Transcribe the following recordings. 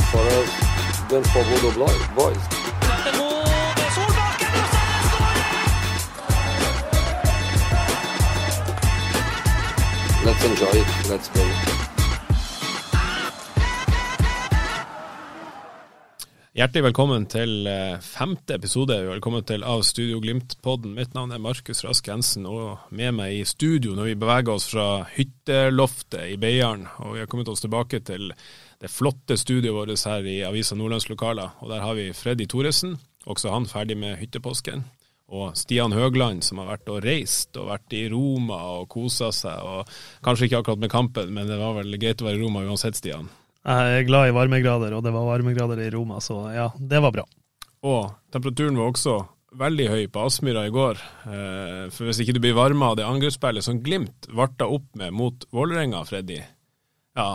More difficult for us than for Bodo boys. Let's enjoy it. Let's go. Hjertelig velkommen til eh, femte episode. Velkommen til Av Studio Glimt-podden. Mitt navn er Markus Rask Jensen, og med meg i studio når vi beveger oss fra hytteloftet i Beiarn. Og vi har kommet oss tilbake til det flotte studioet vårt her i Avisa Nordlands lokaler. Og der har vi Freddy Thoresen, også han ferdig med hyttepåsken. Og Stian Høgland, som har vært og reist og vært i Roma og kosa seg. og Kanskje ikke akkurat med kampen, men det var vel greit å være i Roma uansett, Stian. Jeg er glad i varmegrader, og det var varmegrader i Roma, så ja, det var bra. Og temperaturen var også veldig høy på Aspmyra i går. Eh, For hvis ikke du blir varma av det angrepsspillet som Glimt varta opp med mot Vålerenga, Freddy, ja,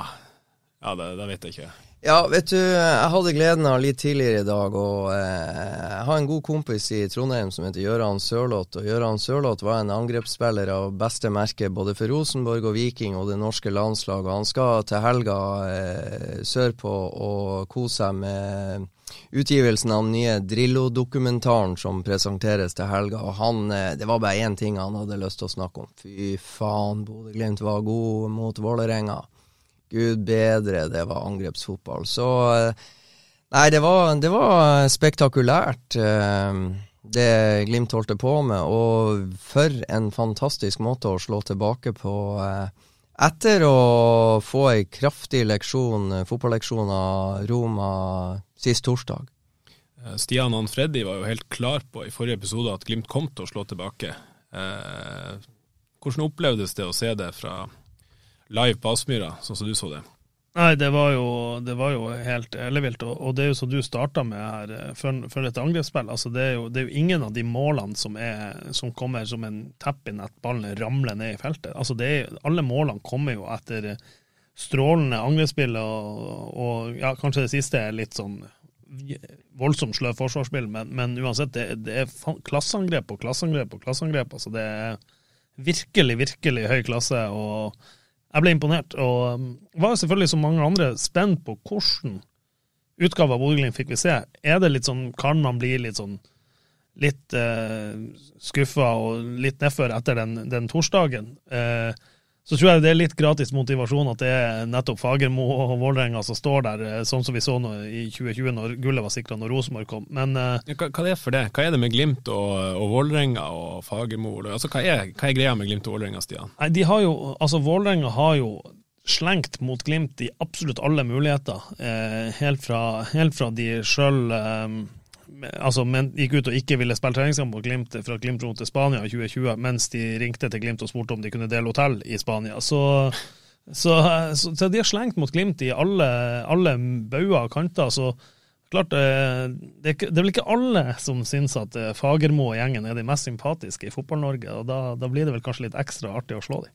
ja det, det vet jeg ikke. Ja, vet du, jeg hadde gleden av litt tidligere i dag, og eh, jeg har en god kompis i Trondheim som heter Gøran Sørloth. Og Gøran Sørloth var en angrepsspiller av beste merke både for Rosenborg og Viking og det norske landslaget. Han skal til helga eh, sørpå og kose seg med utgivelsen av den nye Drillo-dokumentaren som presenteres til helga. Og han, eh, det var bare én ting han hadde lyst til å snakke om. Fy faen, Bodø-Glimt var god mot Vålerenga. Gud bedre, det var angrepsfotball. Så eh, Nei, det var, det var spektakulært, eh, det Glimt holdt på med. Og for en fantastisk måte å slå tilbake på. eh, Etter å få ei kraftig leksjon, fotballeksjon av Roma sist torsdag. Stian og Freddy var jo helt klar på i forrige episode at Glimt kom til å slå tilbake. Eh, hvordan opplevdes det å se det fra live på Aspmyra, sånn som du så det? Nei, det var jo, det var jo helt ellevilt, og, og det er jo som du starta med her, før for, et angrepsspill. Altså, det, er jo, det er jo ingen av de målene som, er, som kommer som en tepp inn at ballen ramler ned i feltet. Altså, er, alle målene kommer jo etter strålende angrepsspill, og, og ja, kanskje det siste er litt sånn voldsomt sløv forsvarsspill, men, men uansett, det, det er klasseangrep og klasseangrep og klasseangrep. Altså, det er virkelig, virkelig høy klasse. og jeg ble imponert, og um, var selvfølgelig som mange andre spent på hvordan utgave av Bodø-Glimt fikk vi se. Er det litt sånn, Kan man bli litt sånn litt eh, skuffa og litt nedfor etter den, den torsdagen? Eh, så tror jeg det er litt gratis motivasjon at det er nettopp Fagermo og Vålerenga som står der, eh, sånn som vi så nå i 2020 når gullet var sikra når Rosenborg kom. Men eh, Ja, hva, hva er det for det? Hva er det med Glimt og, og Vålerenga og Fagermo? Altså, hva, er, hva er greia med Glimt og Vålerenga, Stian? Nei, de har jo, altså Vålerenga har jo slengt mot Glimt i absolutt alle muligheter. Eh, helt, fra, helt fra de sjøl eh, altså, men, gikk ut og ikke ville spille treningskamp mot Glimt fra Glimt dro til Spania i 2020, mens de ringte til Glimt og spurte om de kunne dele hotell i Spania. Så, så, så, så de har slengt mot Glimt i alle, alle bauger og kanter. så klart, eh, det, det er vel ikke alle som syns at eh, Fagermo og gjengen er de mest sympatiske i Fotball-Norge, og da, da blir det vel kanskje litt ekstra artig å slå dem.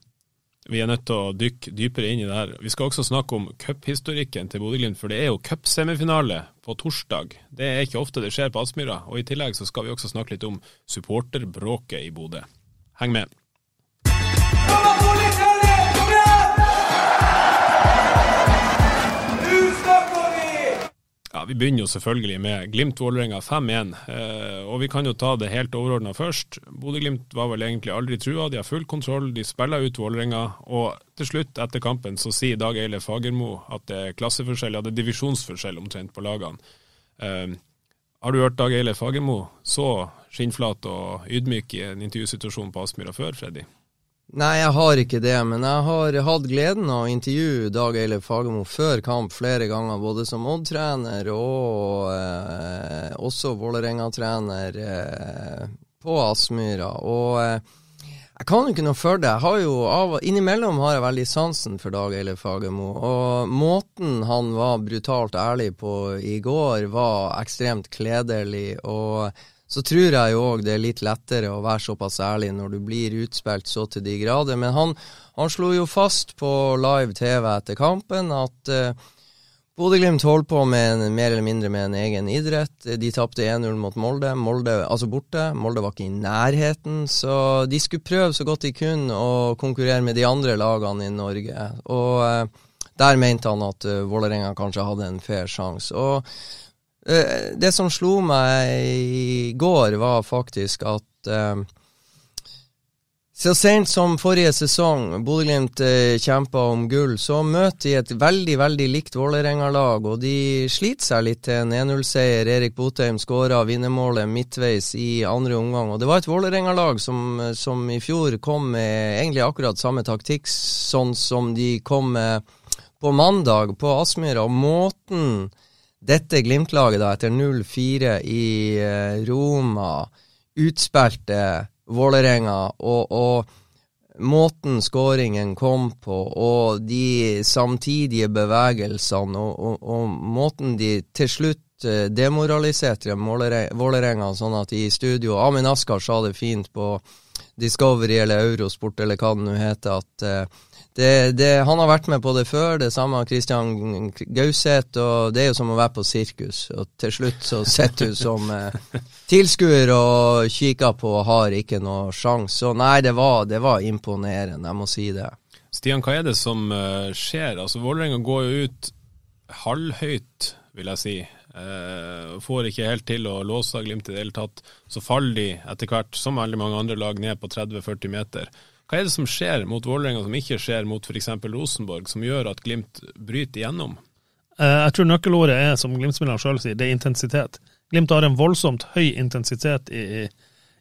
Vi er nødt til å dykke dypere inn i det her. Vi skal også snakke om cuphistorikken til Bodø-Glimt, for det er jo cupsemifinale på torsdag. Det er ikke ofte det skjer på Aspmyra. Og i tillegg så skal vi også snakke litt om supporterbråket i Bodø. Heng med. Ja, Vi begynner jo selvfølgelig med Glimt-Vålerenga 5-1. Eh, og vi kan jo ta det helt overordna først. Bodø-Glimt var vel egentlig aldri trua. De har full kontroll, de spiller ut Vålerenga. Og til slutt, etter kampen, så sier Dag Eile Fagermo at det er klasseforskjell, ja det er divisjonsforskjell omtrent på lagene. Eh, har du hørt Dag Eile Fagermo så skinnflat og ydmyk i en intervjusituasjon på Aspmyra før, Freddy? Nei, jeg har ikke det, men jeg har hatt gleden av å intervjue Dag Eilif Fagermo før kamp flere ganger, både som Odd-trener og eh, også Vålerenga-trener eh, på Aspmyra. Og eh, Jeg kan jo ikke noe for det. Jeg har jo av, Innimellom har jeg veldig sansen for Dag Eilif Fagermo. Og måten han var brutalt ærlig på i går, var ekstremt kledelig. Og så tror jeg jo òg det er litt lettere å være såpass ærlig når du blir utspilt så til de grader. Men han, han slo jo fast på live TV etter kampen at uh, Bodø-Glimt holdt på en, mer eller mindre med en egen idrett. De tapte 1-0 mot Molde, Molde, altså borte. Molde var ikke i nærheten, så de skulle prøve så godt de kunne å konkurrere med de andre lagene i Norge. Og eh, der mente han at uh, Vålerenga kanskje hadde en fair sjanse. Og det som slo meg i går, var faktisk at eh, så sent som forrige sesong, Bodø-Glimt eh, kjempa om gull, så møter de et veldig veldig likt Vålerenga-lag, og de sliter seg litt til en 1-0-seier. Erik Botheim skåra vinnermålet midtveis i andre omgang. Og det var et Vålerenga-lag som, som, i fjor kom med egentlig akkurat samme taktikk sånn som de kom med på mandag på Aspmyra. Og måten dette Glimt-laget, da, etter 0-4 i eh, Roma, utspilte Vålerenga, og, og, måten skåringen kom på, og de samtidige bevegelsene, og, og, og måten de til slutt eh, demoraliserte Vålerenga, sånn at de i studio Amin Askar sa det fint på Discovery eller Eurosport eller hva det nå heter, at uh, det, det, han har vært med på det før, det samme Kristian Gauseth, og det er jo som å være på sirkus. Og til slutt så sitter du som eh, tilskuer og kikker på og har ikke noe sjanse. Så nei, det var, det var, imponerende, jeg må si det. Stian, hva er det som uh, skjer? Altså, Vålerenga går jo ut halvhøyt, vil jeg si. Uh, får ikke helt til å låse av Glimt i det hele tatt. Så faller de etter hvert, som veldig mange andre lag, ned på 30-40 meter. Hva er det som skjer mot Vålerenga som ikke skjer mot f.eks. Rosenborg, som gjør at Glimt bryter igjennom? Eh, jeg tror nøkkelordet er, som Glimt-spillerne sjøl sier, det er intensitet. Glimt har en voldsomt høy intensitet i,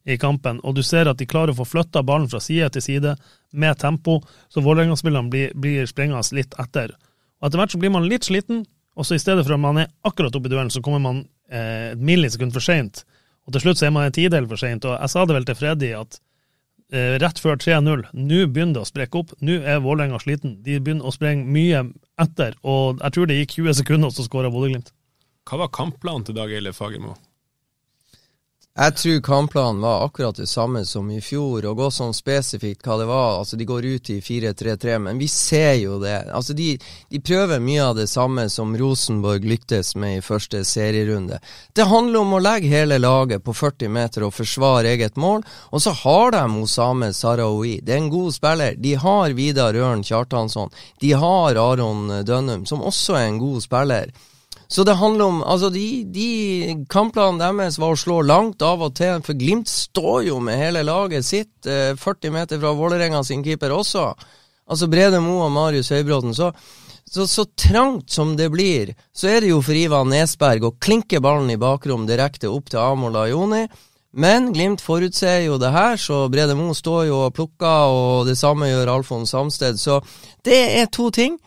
i, kampen, og du ser at de klarer å få flytta ballen fra side til side med tempo, så Vålerenga-spillerne blir, blir sprengende litt etter. Og Etter hvert så blir man litt sliten, og så i stedet for at man er akkurat oppe i duellen, så kommer man eh, et millisekund for seint. Og til slutt så er man en tidel for seint. Og jeg sa det vel til Freddy at rett før 3-0. Nå begynner det å sprekke opp. Nå er Vålerenga sliten. De begynner å sprenge mye etter, og jeg tror det gikk 20 sekunder, så skåra Bodø-Glimt. Hva var kampplanen til Dag Eile Fagermo? Jeg tror kampplanen var akkurat det samme som i fjor, og gå sånn spesifikt hva det var. Altså, De går ut i 4-3-3, men vi ser jo det. Altså, de, de, prøver mye av det samme som Rosenborg lyktes med i første serierunde. Det handler om å legge hele laget på 40 meter og forsvare eget mål, og så har de Osame Sarawi. Det er en god spiller. De har Vidar Ørn Kjartansson. De har Aron Dønnum, som også er en god spiller. Så det handler om Altså, de, de kampplanene deres var å slå langt av og til, for Glimt står jo med hele laget sitt eh, 40 meter fra Vålerenga sin keeper også. Altså Brede Moe og Marius Høybråten. Så, så, så, trangt som det blir, så er det jo for Ivan Nesberg å klinke ballen i bakrom direkte opp til Amol Ajoni. Men Glimt forutser jo det her, så Brede Moe står jo og plukker, og det samme gjør Alfons Samsted. Så det er to ting.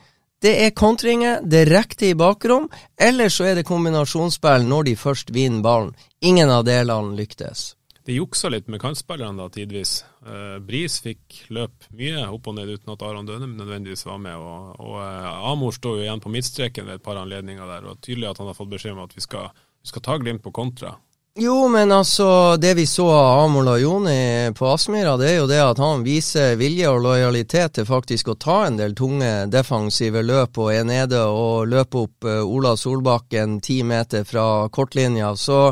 Det er kontringer, det er i bakrom, eller så er det kombinasjonsspill når de først vinner ballen. Ingen av delene lyktes. De juksa litt med kantspillerne da, tidvis. Eh, Bris fikk løp mye opp og ned uten at Aron Dønum nødvendigvis var med. Og, og eh, Amor står jo igjen på midtstreken ved et par anledninger der, og tydelig at han har fått beskjed om at vi skal, vi skal ta Glimt på kontra. Jo, men altså, det vi så av Amol Joni på Aspmyra, det er jo det at han viser vilje og lojalitet til faktisk å ta en del tunge defensive løp og er nede og løper opp uh, Ola Solbakken ti meter fra kortlinja. Så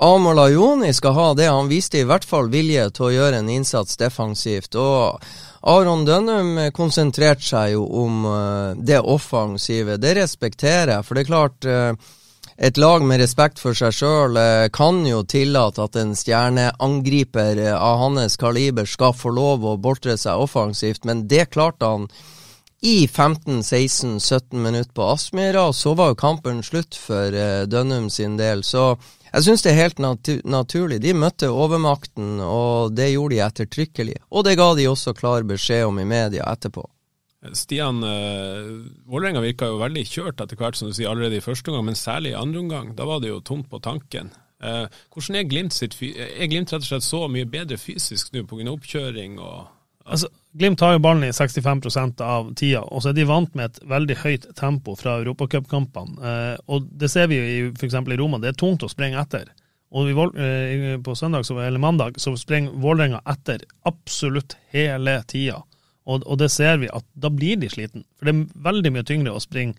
Amol Joni skal ha det. Han viste i hvert fall vilje til å gjøre en innsats defensivt. og Aron Dønnum konsentrerte seg jo om uh, det offensive. Det respekterer jeg, for det er klart uh, et lag med respekt for seg sjøl eh, kan jo tillate at en stjerneangriper eh, av hans kaliber skal få lov å boltre seg offensivt, men det klarte han i 15-16-17 minutter på Aspmyra, og så var jo kampen slutt for uh, Dønnum sin del. Så jeg syns det er helt nat naturlig. De møtte overmakten, og det gjorde de ettertrykkelig. Og det ga de også klar beskjed om i media etterpå. Stian, uh, Vålerenga virka jo veldig kjørt etter hvert, som du sier, allerede i første omgang, men særlig i andre omgang. Da var det jo tomt på tanken. Uh, hvordan er Glimt sitt Er Glimt rett og slett så mye bedre fysisk nå pga. oppkjøring og Altså, Glimt har jo ballen i 65% av tida, og så er de vant med et veldig høyt tempo fra europacupkampene. Eh, og det ser vi jo i f.eks. i Roma, det er tungt å sprenge etter. Og på søndag, eller mandag så sprenger Vålerenga etter absolutt hele tida. Og, og det ser vi at da blir de sliten. For det er veldig mye tyngre å springe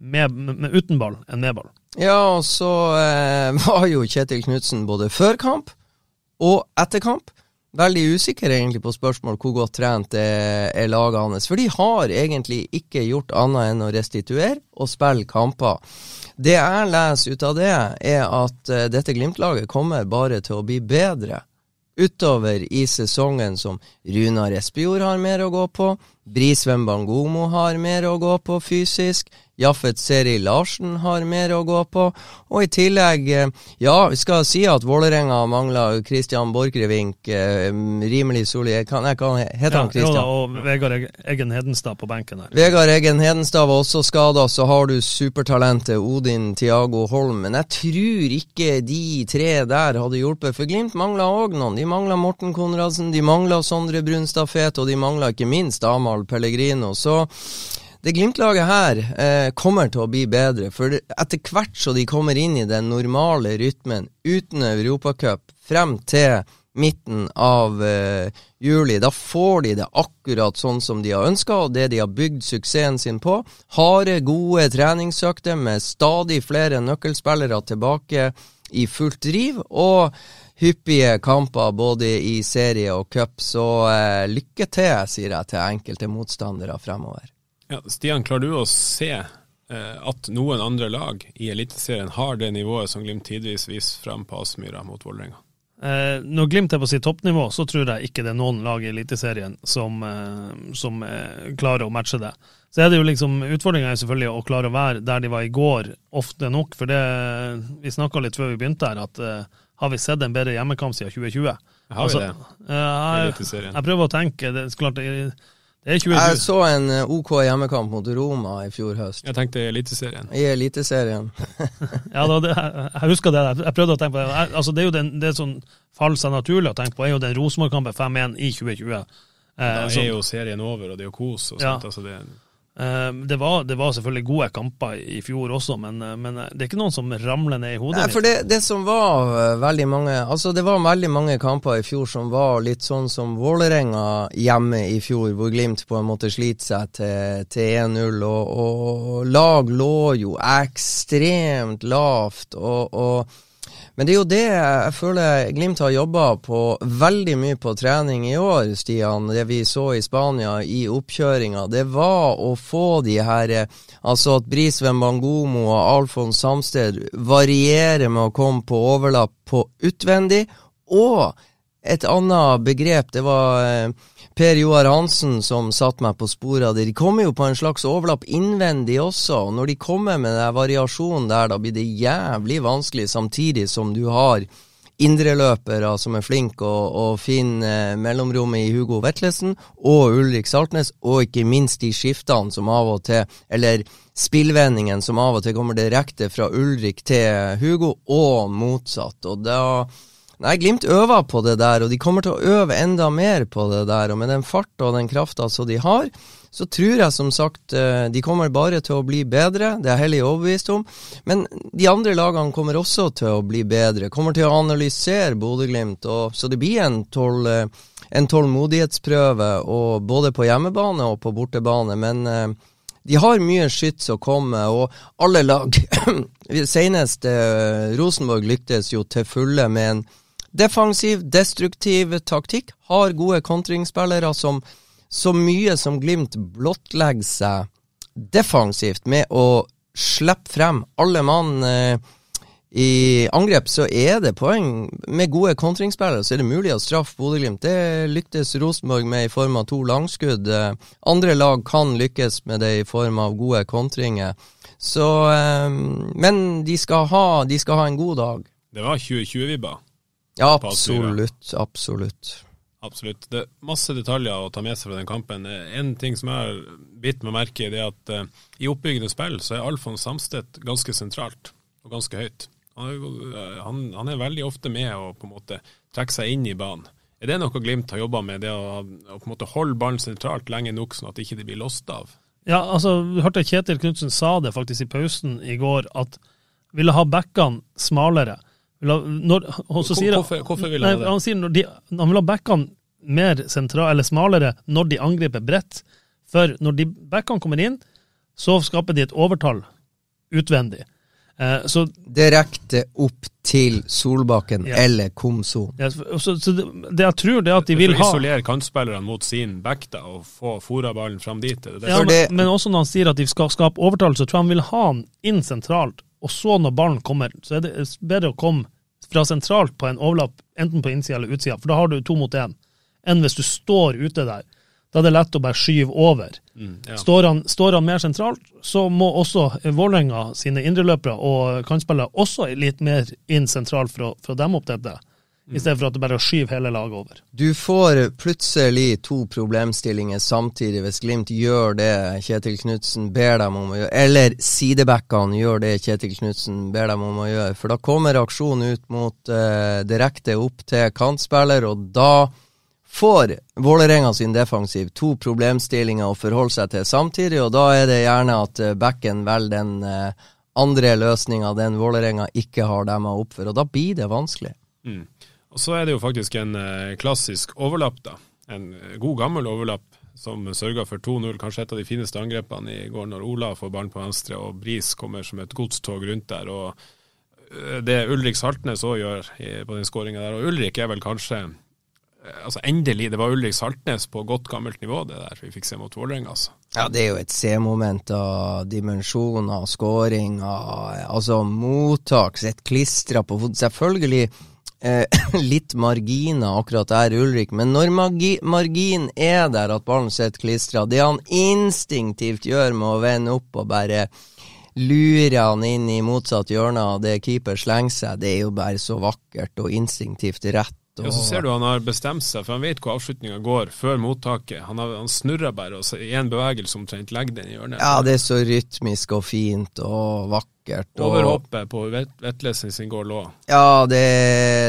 med, med, uten ball enn med ball. Ja, og så eh, var jo Kjetil Knutsen både før kamp og etter kamp veldig usikker egentlig på spørsmål hvor godt trent er, er laget hans. For de har egentlig ikke gjort annet enn å restituere og spille kamper. Det jeg leser ut av det, er at eh, dette Glimt-laget kommer bare til å bli bedre utover i sesongen som Runar Espejord har mer å gå på, Brisveen Bangomo har mer å gå på fysisk, Jaffet Seri Larsen har mer å gå på, og i tillegg, eh, ja, vi skal si at Vålerenga mangler Christian Borchgrevink, eh, rimelig solid, kan jeg kan heter Ja, han Christian? Ja, og Vegard Eg- Eggen Hedenstad på benken her. Vegard Eggen Hedenstad var også skada, så har du supertalentet Odin Tiago Holm. Men jeg tror ikke de tre der hadde hjulpet, for Glimt mangla òg noen. De mangla Morten Konradsen, de mangla Sondre Brunstad Fet, og de mangla ikke minst Amahl Pellegrino. Så det Glimt-laget her eh, kommer til å bli bedre, for etter hvert så de kommer inn i den normale rytmen uten Europacup frem til midten av eh, juli, da får de det akkurat sånn som de har ønska, og det de har bygd suksessen sin på. Harde, gode treningsøkter med stadig flere nøkkelspillere tilbake i fullt driv, og hyppige kamper både i serie og cup. Så eh, lykke til, sier jeg til enkelte motstandere fremover. Ja, Stian, klarer du å se eh, at noen andre lag i Eliteserien har det nivået som Glimt tidvis viser frem på Aspmyra mot Vålerenga? Eh, når Glimt er på sitt toppnivå, så tror jeg ikke det er noen lag i Eliteserien som, eh, som eh, klarer å matche det. Så er det jo liksom, Utfordringa er selvfølgelig å klare å være der de var i går, ofte nok. For det, vi snakka litt før vi begynte her, at har vi sett en bedre hjemmekamp siden 2020? Har vi det? I jeg, Eliteserien. jeg prøver å tenke. Det, er klart, 2020. Jeg så en eh, OK hjemmekamp mot Roma i fjor høst. Jeg tenkte Eliteserien. I Eliteserien. Ja, da, det, jeg husker det. Jeg prøvde å tenke på det. Jeg, altså, det er jo den, det som faller seg naturlig å tenke på, er jo den Rosenborg-kampen 5-1 i 2020. Eh, Da er jo serien over, og det er jo kos. og Ja. sånt, altså det, Det var, det var selvfølgelig gode kamper i fjor også, men, eh, men det er ikke noen som ramler ned i hodet Nei, for det, det som var eh, veldig mange Altså, det var veldig mange kamper i fjor som var litt sånn som Vålerenga hjemme i fjor, hvor Glimt på en måte sliter seg til, til 1-0, og, og lag lå jo ekstremt lavt, og, og men det er jo det jeg føler Glimt har jobba på veldig mye på trening i år, Stian. Det vi så i Spania i oppkjøringa, det var å få de her Altså at Brisveen Bangomo og Alfons Samsted varierer med å komme på overlapp på utvendig, og et annet begrep, det var eh, Per Joar Hansen som satte meg på sporet av det. De kommer jo på en slags overlapp innvendig også, og når de kommer med den variasjonen der, da blir det jævlig vanskelig, samtidig som du har indreløpere som er flinke og, å finne eh, mellomrommet i Hugo Vetlesen og Ulrik Saltnes, og ikke minst de skiftene som av og til, eller spillvendingen som av og til kommer direkte fra Ulrik til Hugo, og motsatt. Og da Nei, Glimt øver på det der, og de kommer til å øve enda mer på det der. Og med den farta og den krafta som de har, så tror jeg som sagt eh, de kommer bare til å bli bedre. Det er jeg hellig overbevist om. Men de andre lagene kommer også til å bli bedre. Kommer til å analysere Bodø-Glimt. Så det blir en, tål, eh, en tålmodighetsprøve, og både på hjemmebane og på bortebane. Men eh, de har mye skyts å komme, og alle lag Senest eh, Rosenborg lyktes jo til fulle med en defensiv, destruktiv taktikk. Har gode kontringsspillere som så mye som Glimt blottlegger seg defensivt med å slippe frem alle mann eh, i angrep, så er det poeng. Med gode kontringsspillere så er det mulig å straffe Bodø-Glimt. Det lyktes Rosenborg med i form av to langskudd. Eh, andre lag kan lykkes med det i form av gode kontringer. Så eh, Men de skal, ha, de skal ha en god dag. det var 2020-vibber. Ja, absolutt. Absolutt. Absolutt. Det er masse detaljer å ta med seg fra den kampen. En ting som jeg har bitt meg merke i, det er at uh, i oppbyggende spill så er Alfons Samstedt ganske sentralt og ganske høyt. Han, er eh, han, han er veldig ofte med å på en måte trekke seg inn i banen. Er det noe Glimt har jobba med, det å, å på en måte holde ballen sentralt lenge nok, sånn at det ikke blir låst av? Ja, altså, du hørte Kjetil Knutsen sa det faktisk i pausen i går, at ville ha backene smalere. Når, sier, hvorfor- hvorfor vil nei, han det? Han sier når de, han vil ha backene mer sentral, eller smalere når de angriper bredt. For når de backene kommer inn, så skaper de et overtall utvendig. Eh, så Direkte opp til Solbakken Ja. eller Komson. ja, så, så det, det jeg tror, det er at de vil For å ha isolere kantspillerne mot sin back da, og få fora ballen fram dit. Det det? Ja, men, men også når han sier at de skal skape overtall, så tror jeg han vil ha han inn sentralt. Og så når ballen kommer, så er det bedre å komme fra sentralt på en overlapp, enten på innsida eller utsida, for da har du to mot én, enn hvis du står ute der. Da er det lett å bare skyve over. Mm, ja. Står, han, står han mer sentralt, så må også Vålerenga sine indreløpere og kantspillere også litt mer inn sentralt for å, for å demme opp dette, i stedet for at du bare skyver hele laget over. Du får plutselig to problemstillinger samtidig hvis Glimt gjør det Kjetil Knutsen ber dem om å gjøre, eller sidebackene gjør det Kjetil Knutsen ber dem om å gjøre. For da kommer aksjonen ut mot eh, direkte opp til kantspiller, og da får Vålerenga sin defensiv to problemstillinger å forholde seg til samtidig, og da er det gjerne at eh, backen velger den eh, andre løsninga, den Vålerenga ikke har demma opp for, og da blir det vanskelig. Mm. Og så er det jo faktisk en eh, klassisk overlapp, da. En eh, god gammel overlapp som sørga for 2-0, kanskje et av de fineste angrepene i går, når Ola får ballen på venstre og Bris kommer som et godstog rundt der. og eh, Det Ulrik Saltnes òg gjør på den skåringa der, og Ulrik er vel kanskje Altså Endelig, det var Ulrik Saltnes på godt gammelt nivå, det der vi fikk se mot Vålerenga, altså. Ja, det er jo et C-moment av dimensjoner, skåringer, altså mottak, sett klistra på fot. Selvfølgelig eh, litt marginer akkurat der, Ulrik, men når magi margin er der, at ballen sitter klistra, det han instinktivt gjør med å vende opp og bare lure han inn i motsatt hjørne av det keeper slenger seg, det er jo bare så vakkert og instinktivt rett. Ja, så ser du han har bestemt seg, for han vet hvor avslutninga går før mottaket. Han, har, han snurrer bare og i en bevegelse omtrent legger den i hjørnet. Ja, det er så rytmisk og fint og vakkert. Og, Overhoppet på Vet- Vetlesen sin går lå. Ja, det,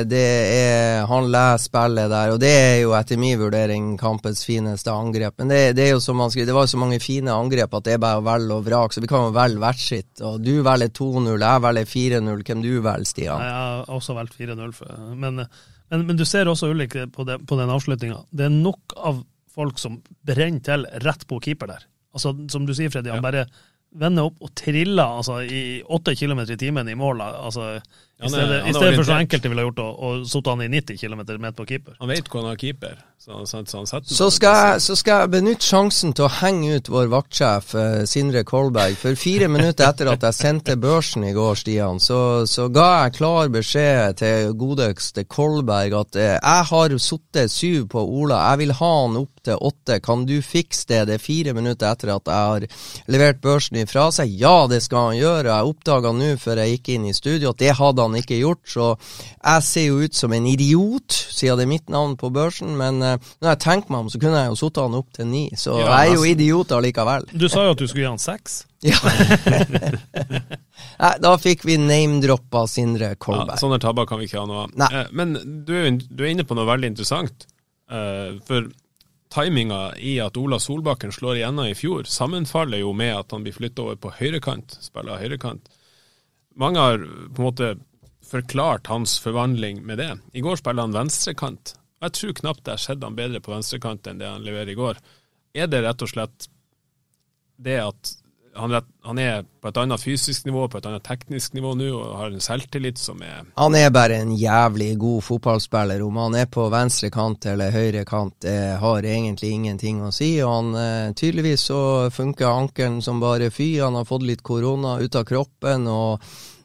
det er Han leser spillet der, og det er jo etter min vurdering kampens fineste angrep. Men det, det er jo som han skriver, det var jo så mange fine angrep at det er bare å velge og vrake, så vi kan jo velge hvert sitt. Og du velger 2-0, jeg velger 4-0. Hvem du velger, Stian? Jeg har også valgt 4-0. Men, men, men du ser også Ulrik på, det, på den avslutninga. Det er nok av folk som brenner til rett på keeper der. Altså, som du sier, Freddy, han bare vender opp og triller altså, i åtte kilometer i timen i mål. Altså, I Han er- stedet, i stedet for så enkelte ville gjort å og satt han i 90 km med på keeper. Han vet hvor han har keeper, så så han setter Så skal, jeg, så skal jeg benytte sjansen til å henge ut vår vaktsjef eh, Sindre Kolberg. For fire minutter etter at jeg sendte børsen i går, Stian, så, så ga jeg klar beskjed til godeste Kolberg at eh, jeg har sittet syv på Ola, jeg vil ha han opp til åtte. Kan du fikse det? Det er fire minutter etter at jeg har levert børsen ifra seg. Ja, det skal han gjøre. Jeg oppdaga nå før jeg gikk inn i studio at det hadde han ikke gjort, så jeg ser jo ut som en idiot, siden det er mitt navn på børsen. Men uh, når jeg tenker meg om, så kunne jeg jo satt han opp til ni. Så Ja, jeg er jo idiot allikevel. Du sa jo at du skulle gi han seks. Ja. Da fikk vi name-droppa Sindre Ja, Kolberg. sånne tabber kan vi ikke ha noe av. Nei. Eh, men du er, du er inne på noe veldig interessant. Eh, for timinga i at Ola Solbakken slår igjennom i fjor, sammenfaller jo med at han blir flytta over på høyrekant, spiller høyrekant. Mange har på en måte forklart hans forvandling med det. I går spilte han venstrekant. Jeg tror knapt jeg har sett han bedre på venstrekant enn det han leverer i går. Er det rett og slett det at han, rett, han er på et annet fysisk nivå, på et annet teknisk nivå nå, og har en selvtillit som er Han er bare en jævlig god fotballspiller. Om han er på venstre kant eller høyre kant, det har egentlig ingenting å si. Og han, eh, tydeligvis så funker ankelen som bare fy. Han har fått litt korona ut av kroppen. og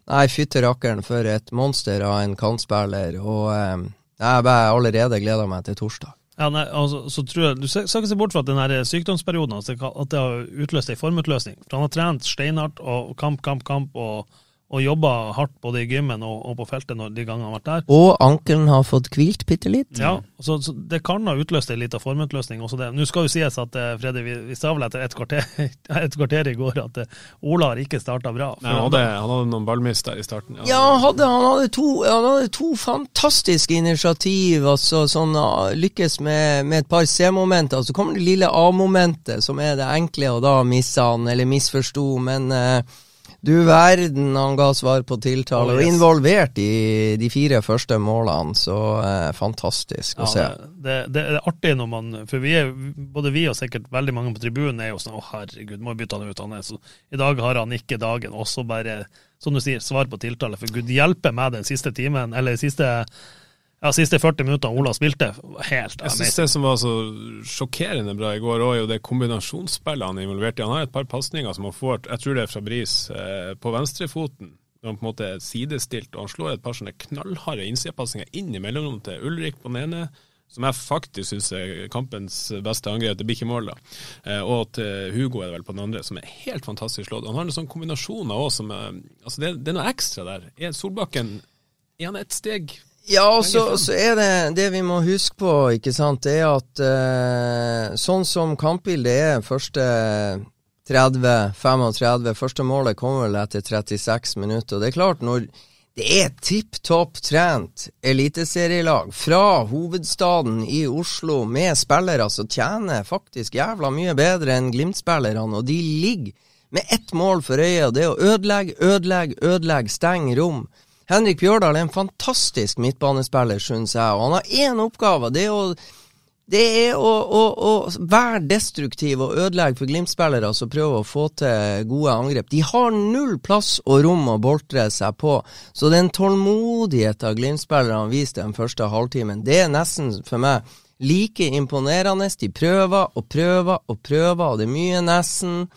Nei, fytte rakkeren for et monster av en kantspiller. Og eh, jeg bare allerede gleder meg til torsdag. Ja, nei, altså, så jeg, Du skal ikke se bort fra at den sykdomsperioden altså, at det har utløst ei formutløsning. For Han har trent steinhardt og kamp, kamp, kamp, og, og jobba hardt både i gymmen og, og på feltet når de gangene han har vært der. Og ankelen har fått hvilt bitte litt. Ja, så, så Det kan ha utløst en liten formutløsning. også det. Nå skal jo sies at Fredrik, Freddy, vi, vi sa vel etter et kvarter, et kvarter i går at eh, Ola har ikke starta bra. Nei, han, hadde, han hadde noen ballmist der i starten. Ja, han hadde, han hadde, to, han hadde to fantastiske initiativ. altså sånn, ah, Lykkes med, med et par C-momenter. Så kommer det lille A-momentet, som er det enkle, og da missa han, eller misforsto. Men eh, du verden, han ga svar på tiltale, Oh, og yes. involvert i de fire første målene. Så eh, fantastisk å Ja, se. det, det, det er artig når man For vi er, både vi og sikkert veldig mange på tribunen er jo sånn Å, herregud, må vi bytte han ut. Han er så, I dag har han ikke dagen. Og så bare, som du sier, svar på tiltale. For gud hjelpe meg den siste timen, eller siste ja, siste 40 minuttene Ola spilte. Helt Jeg synes det som var så sjokkerende bra i går, er jo det kombinasjonsspillet han er involvert i. Han har et par pasninger som han får, jeg tror det er fra Bris, eh, på venstrefoten. Han på en måte er sidestilt, og han slår et par sånne knallharde innsidepasninger inn i mellomrommet til Ulrik på den ene, som jeg faktisk syns er kampens beste angrep. Det blir ikke mål, da. Eh, og til Hugo er det vel på den andre, som er helt fantastisk slått. Han har en sånn kombinasjoner òg som er Altså, det, det er noe ekstra der. Er Solbakken Er han et steg Ja, og så, er det det vi må huske på, ikke sant, det er at eh, sånn som kampbildet er første 30-35 Første målet kommer vel etter 36 minutter. Og det er klart, når det er tipp topp trent eliteserielag fra hovedstaden i Oslo med spillere som tjener faktisk jævla mye bedre enn Glimt-spillerne, og de ligger med ett mål for øyet, og det er å ødelegge, ødelegge, ødelegge, stenge rom. Henrik Bjørdal er en fantastisk midtbanespiller, syns jeg, og han har én oppgave. Det er å, det er å, å, å være destruktiv og ødelegge for Glimt-spillere som prøver å få til gode angrep. De har null plass og rom å boltre seg på, så den tålmodigheten Glimt-spillerne viste den første halvtimen, det er nesten for meg like imponerende. De prøver og prøver og prøver, og det er mye nesten.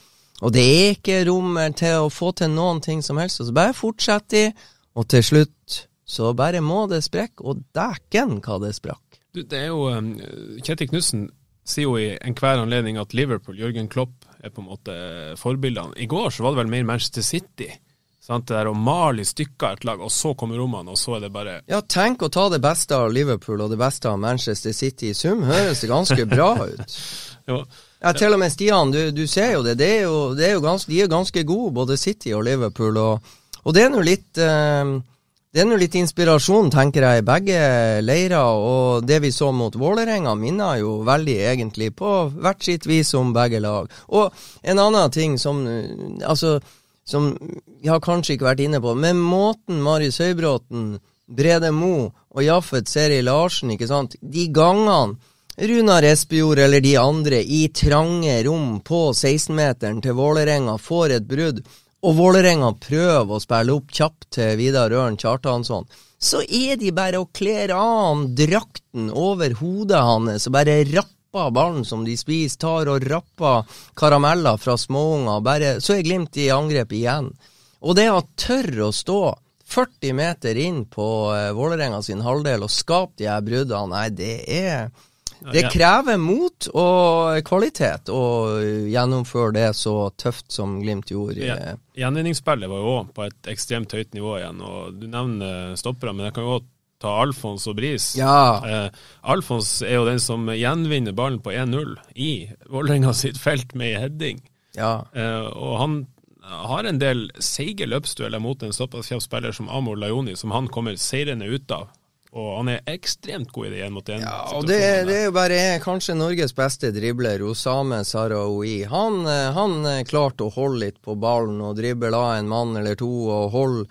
Og det er ikke rom til å få til noen ting som helst. Og så bare fortsetter de, og til slutt så bare må det sprekke. Og dæken hva det sprakk. Du, det er jo um, Kjetil Knutsen sier jo i enhver anledning at Liverpool, Jørgen Klopp, er på en måte forbildene. I går så var det vel mer Manchester City. Sant? Det der å male i stykker et lag, og så kommer rommene, og så er det bare Ja, tenk å ta det beste av Liverpool og det beste av Manchester City. I sum høres det ganske bra ut. jo, Ja, til og med Stian, du, du ser jo det. det, er jo, det er jo ganske, de er ganske gode, både City og Liverpool. Og, og det er nå litt eh, det er nå litt inspirasjon, tenker jeg, i begge leirer. Og det vi så mot Vålerenga, minner jo veldig egentlig på hvert sitt vis om begge lag. Og en annen ting som eh, Altså, som jeg har kanskje ikke vært inne på, men måten Marius Høybråten, Brede Mo og Jaffet Seri Larsen, ikke sant, de gangene Runar Espejord eller de andre i trange rom på 16-meteren til Vålerenga får et brudd, og Vålerenga prøver å spille opp kjapt til Vidar Ørn Kjartansson, så er de bare å klere av drakten over hodet hans og bare rapper ballen som de spiser, tar og rapper karameller fra småunger, så er Glimt i angrep igjen. Og det å tørre å stå 40 meter inn på uh, Vålerenga sin halvdel og skape de her bruddene, nei, det er det krever mot og kvalitet å gjennomføre det så tøft som Glimt gjorde. Ja. Gjenvinningsspillet var jo òg på et ekstremt høyt nivå igjen. og Du nevner stoppere, men jeg kan jo også ta Alfons og Bris. Ja. Eh, Alfons er jo den som gjenvinner ballen på 1-0 i Vålerenga sitt felt med ei heading. ja. Eh, og han har en del seige løpsdueller mot en såpass kjapp spiller som Amor Lajoni, som han kommer seirende ut av. Og han er ekstremt god i det én mot én. Ja, og det, det er jo bare kanskje Norges beste dribler, Osame Sarawi. Han, eh, han eh, klarte å holde litt på ballen og drible av en mann eller to og holde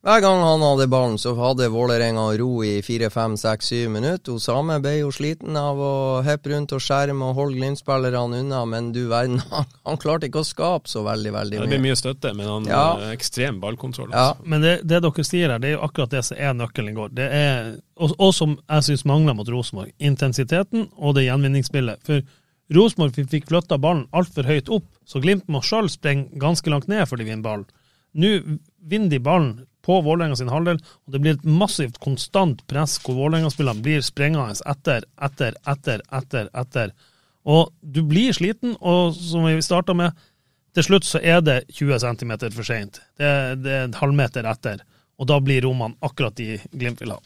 Hver gang han hadde ballen, så hadde Vålerenga ro i fire, fem, seks, syv minutter. Osame ble jo sliten av å heppe rundt og skjerme og holde Glimt-spillerne unna, men du verden, han, han klarte ikke å skape så veldig, veldig mye. Det blir mye støtte, men han Ja. har ekstrem ballkontroll. Ja. Altså. Men det, det dere sier her, det er jo akkurat det som er nøkkelen i går. Det er, og, og som jeg syns mangler mot Rosenborg. Intensiteten og det gjenvinningsspillet. For Rosenborg fikk- fikk flytta ballen altfor høyt opp, så Glimt må sjøl springe ganske langt ned for de vinner ballen. Nå vinner de ballen på Vålerenga sin halvdel, og det blir et massivt, konstant press hvor Vålerenga-spillerne blir sprengende etter, etter, etter, etter, etter. Og du blir sliten, og som vi starta med, til slutt så er det 20 cm for seint. Det, det er en halvmeter etter, og da blir rommene akkurat de Glimt vil ha.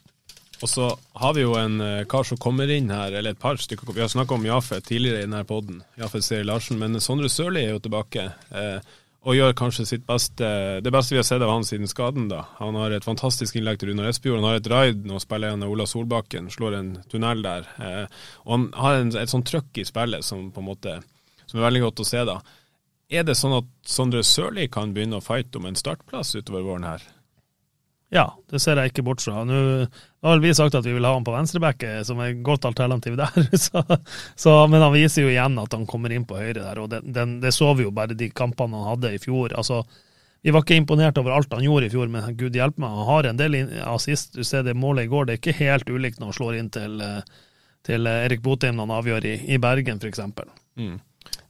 Og så har vi jo en uh, kar som kommer inn her, eller et par stykker. Vi har snakka om Jafet tidligere i denne poden, Jafet Seri Larsen. Men Sondre Sørli er jo tilbake. Uh, og gjør kanskje sitt beste, det beste vi har sett av han siden skaden. da. Han har et fantastisk innlegg til Runar Espejord. Han har et raid nå spiller han Ola Solbakken, slår en tunnel der. Eh, og han har en, et sånt trøkk i spillet som på en måte, som er veldig godt å se. da. Er det sånn at Sondre Sørli kan begynne å fighte om en startplass utover våren her? Ja, det ser jeg ikke bort fra. Nå har vi sagt at vi vil ha han på venstreback, som er et godt alternativ der. Så, så, men han viser jo igjen at han kommer inn på høyre der, og den, den, det så vi jo bare de kampene han hadde i fjor. Altså, vi var ikke imponert over alt han gjorde i fjor, men gud hjelpe meg, han har en del assist. Du ser det målet i går, det er ikke helt ulikt når han slår inn til, til Erik Botheim når han avgjør i, i Bergen, f.eks. Mm.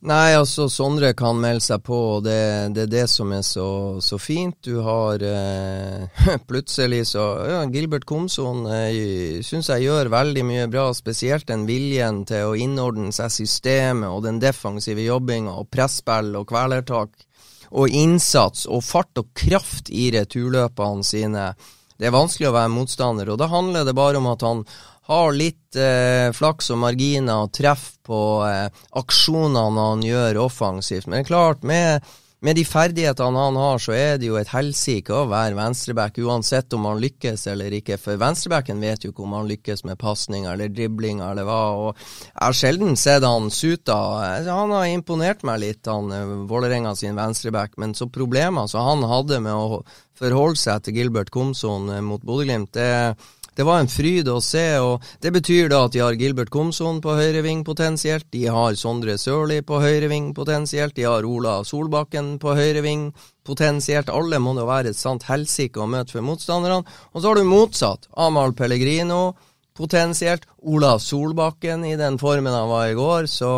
Nei, altså Sondre kan melde seg på, og det, det er det som er så, så fint. Du har eh, plutselig så ja, Gilbert Komson eh, syns jeg gjør veldig mye bra, spesielt den viljen til å innordne seg systemet og den defensive jobbinga og presspill og kvelertak og innsats og fart og kraft i returløpene sine. Det er vanskelig å være motstander, og da handler det bare om at han har litt eh, flaks og marginer og treff på eh, aksjonene han gjør offensivt. Men klart, med, med, de ferdighetene han har, så er det jo et helsike å være venstreback, uansett om han lykkes eller ikke. For venstrebacken vet jo ikke om han lykkes med pasninger eller driblinger eller hva. og Jeg har sjelden sett han suta. Han har imponert meg litt, han eh, Vålerenga sin venstreback. Men så problemer som han hadde med å forholde seg til Gilbert Komson eh, mot Bodø-Glimt, det det var en fryd å se, og det betyr da at de har Gilbert Komson på høyreving potensielt, de har Sondre Sørli på høyreving potensielt, de har Ola Solbakken på høyreving potensielt. Alle må da være et sant helsike å møte for motstanderne. Og så har du motsatt. Amahl Pellegrino potensielt. Ola Solbakken i den formen han var i går, så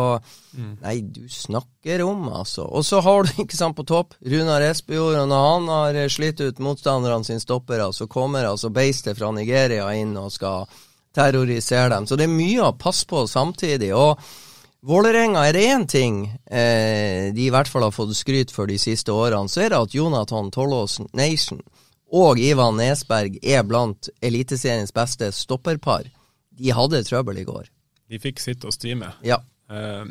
mm. Nei, du snakker om, altså. Og så har du, ikke sant, på topp, Runar Espejord, og når han har slitt ut motstanderne sine stoppere, så kommer altså beistet fra Nigeria inn og skal terrorisere dem. Så det er mye å passe på samtidig. og Vålerenga, er det én ting eh, de i hvert fall har fått skryt for de siste årene, så er det at Jonathan Tollåsen Nation og Ivan Nesberg er blant Eliteseriens beste stopperpar. De hadde trøbbel i går. De fikk sitt å stri med. Ja. Uh,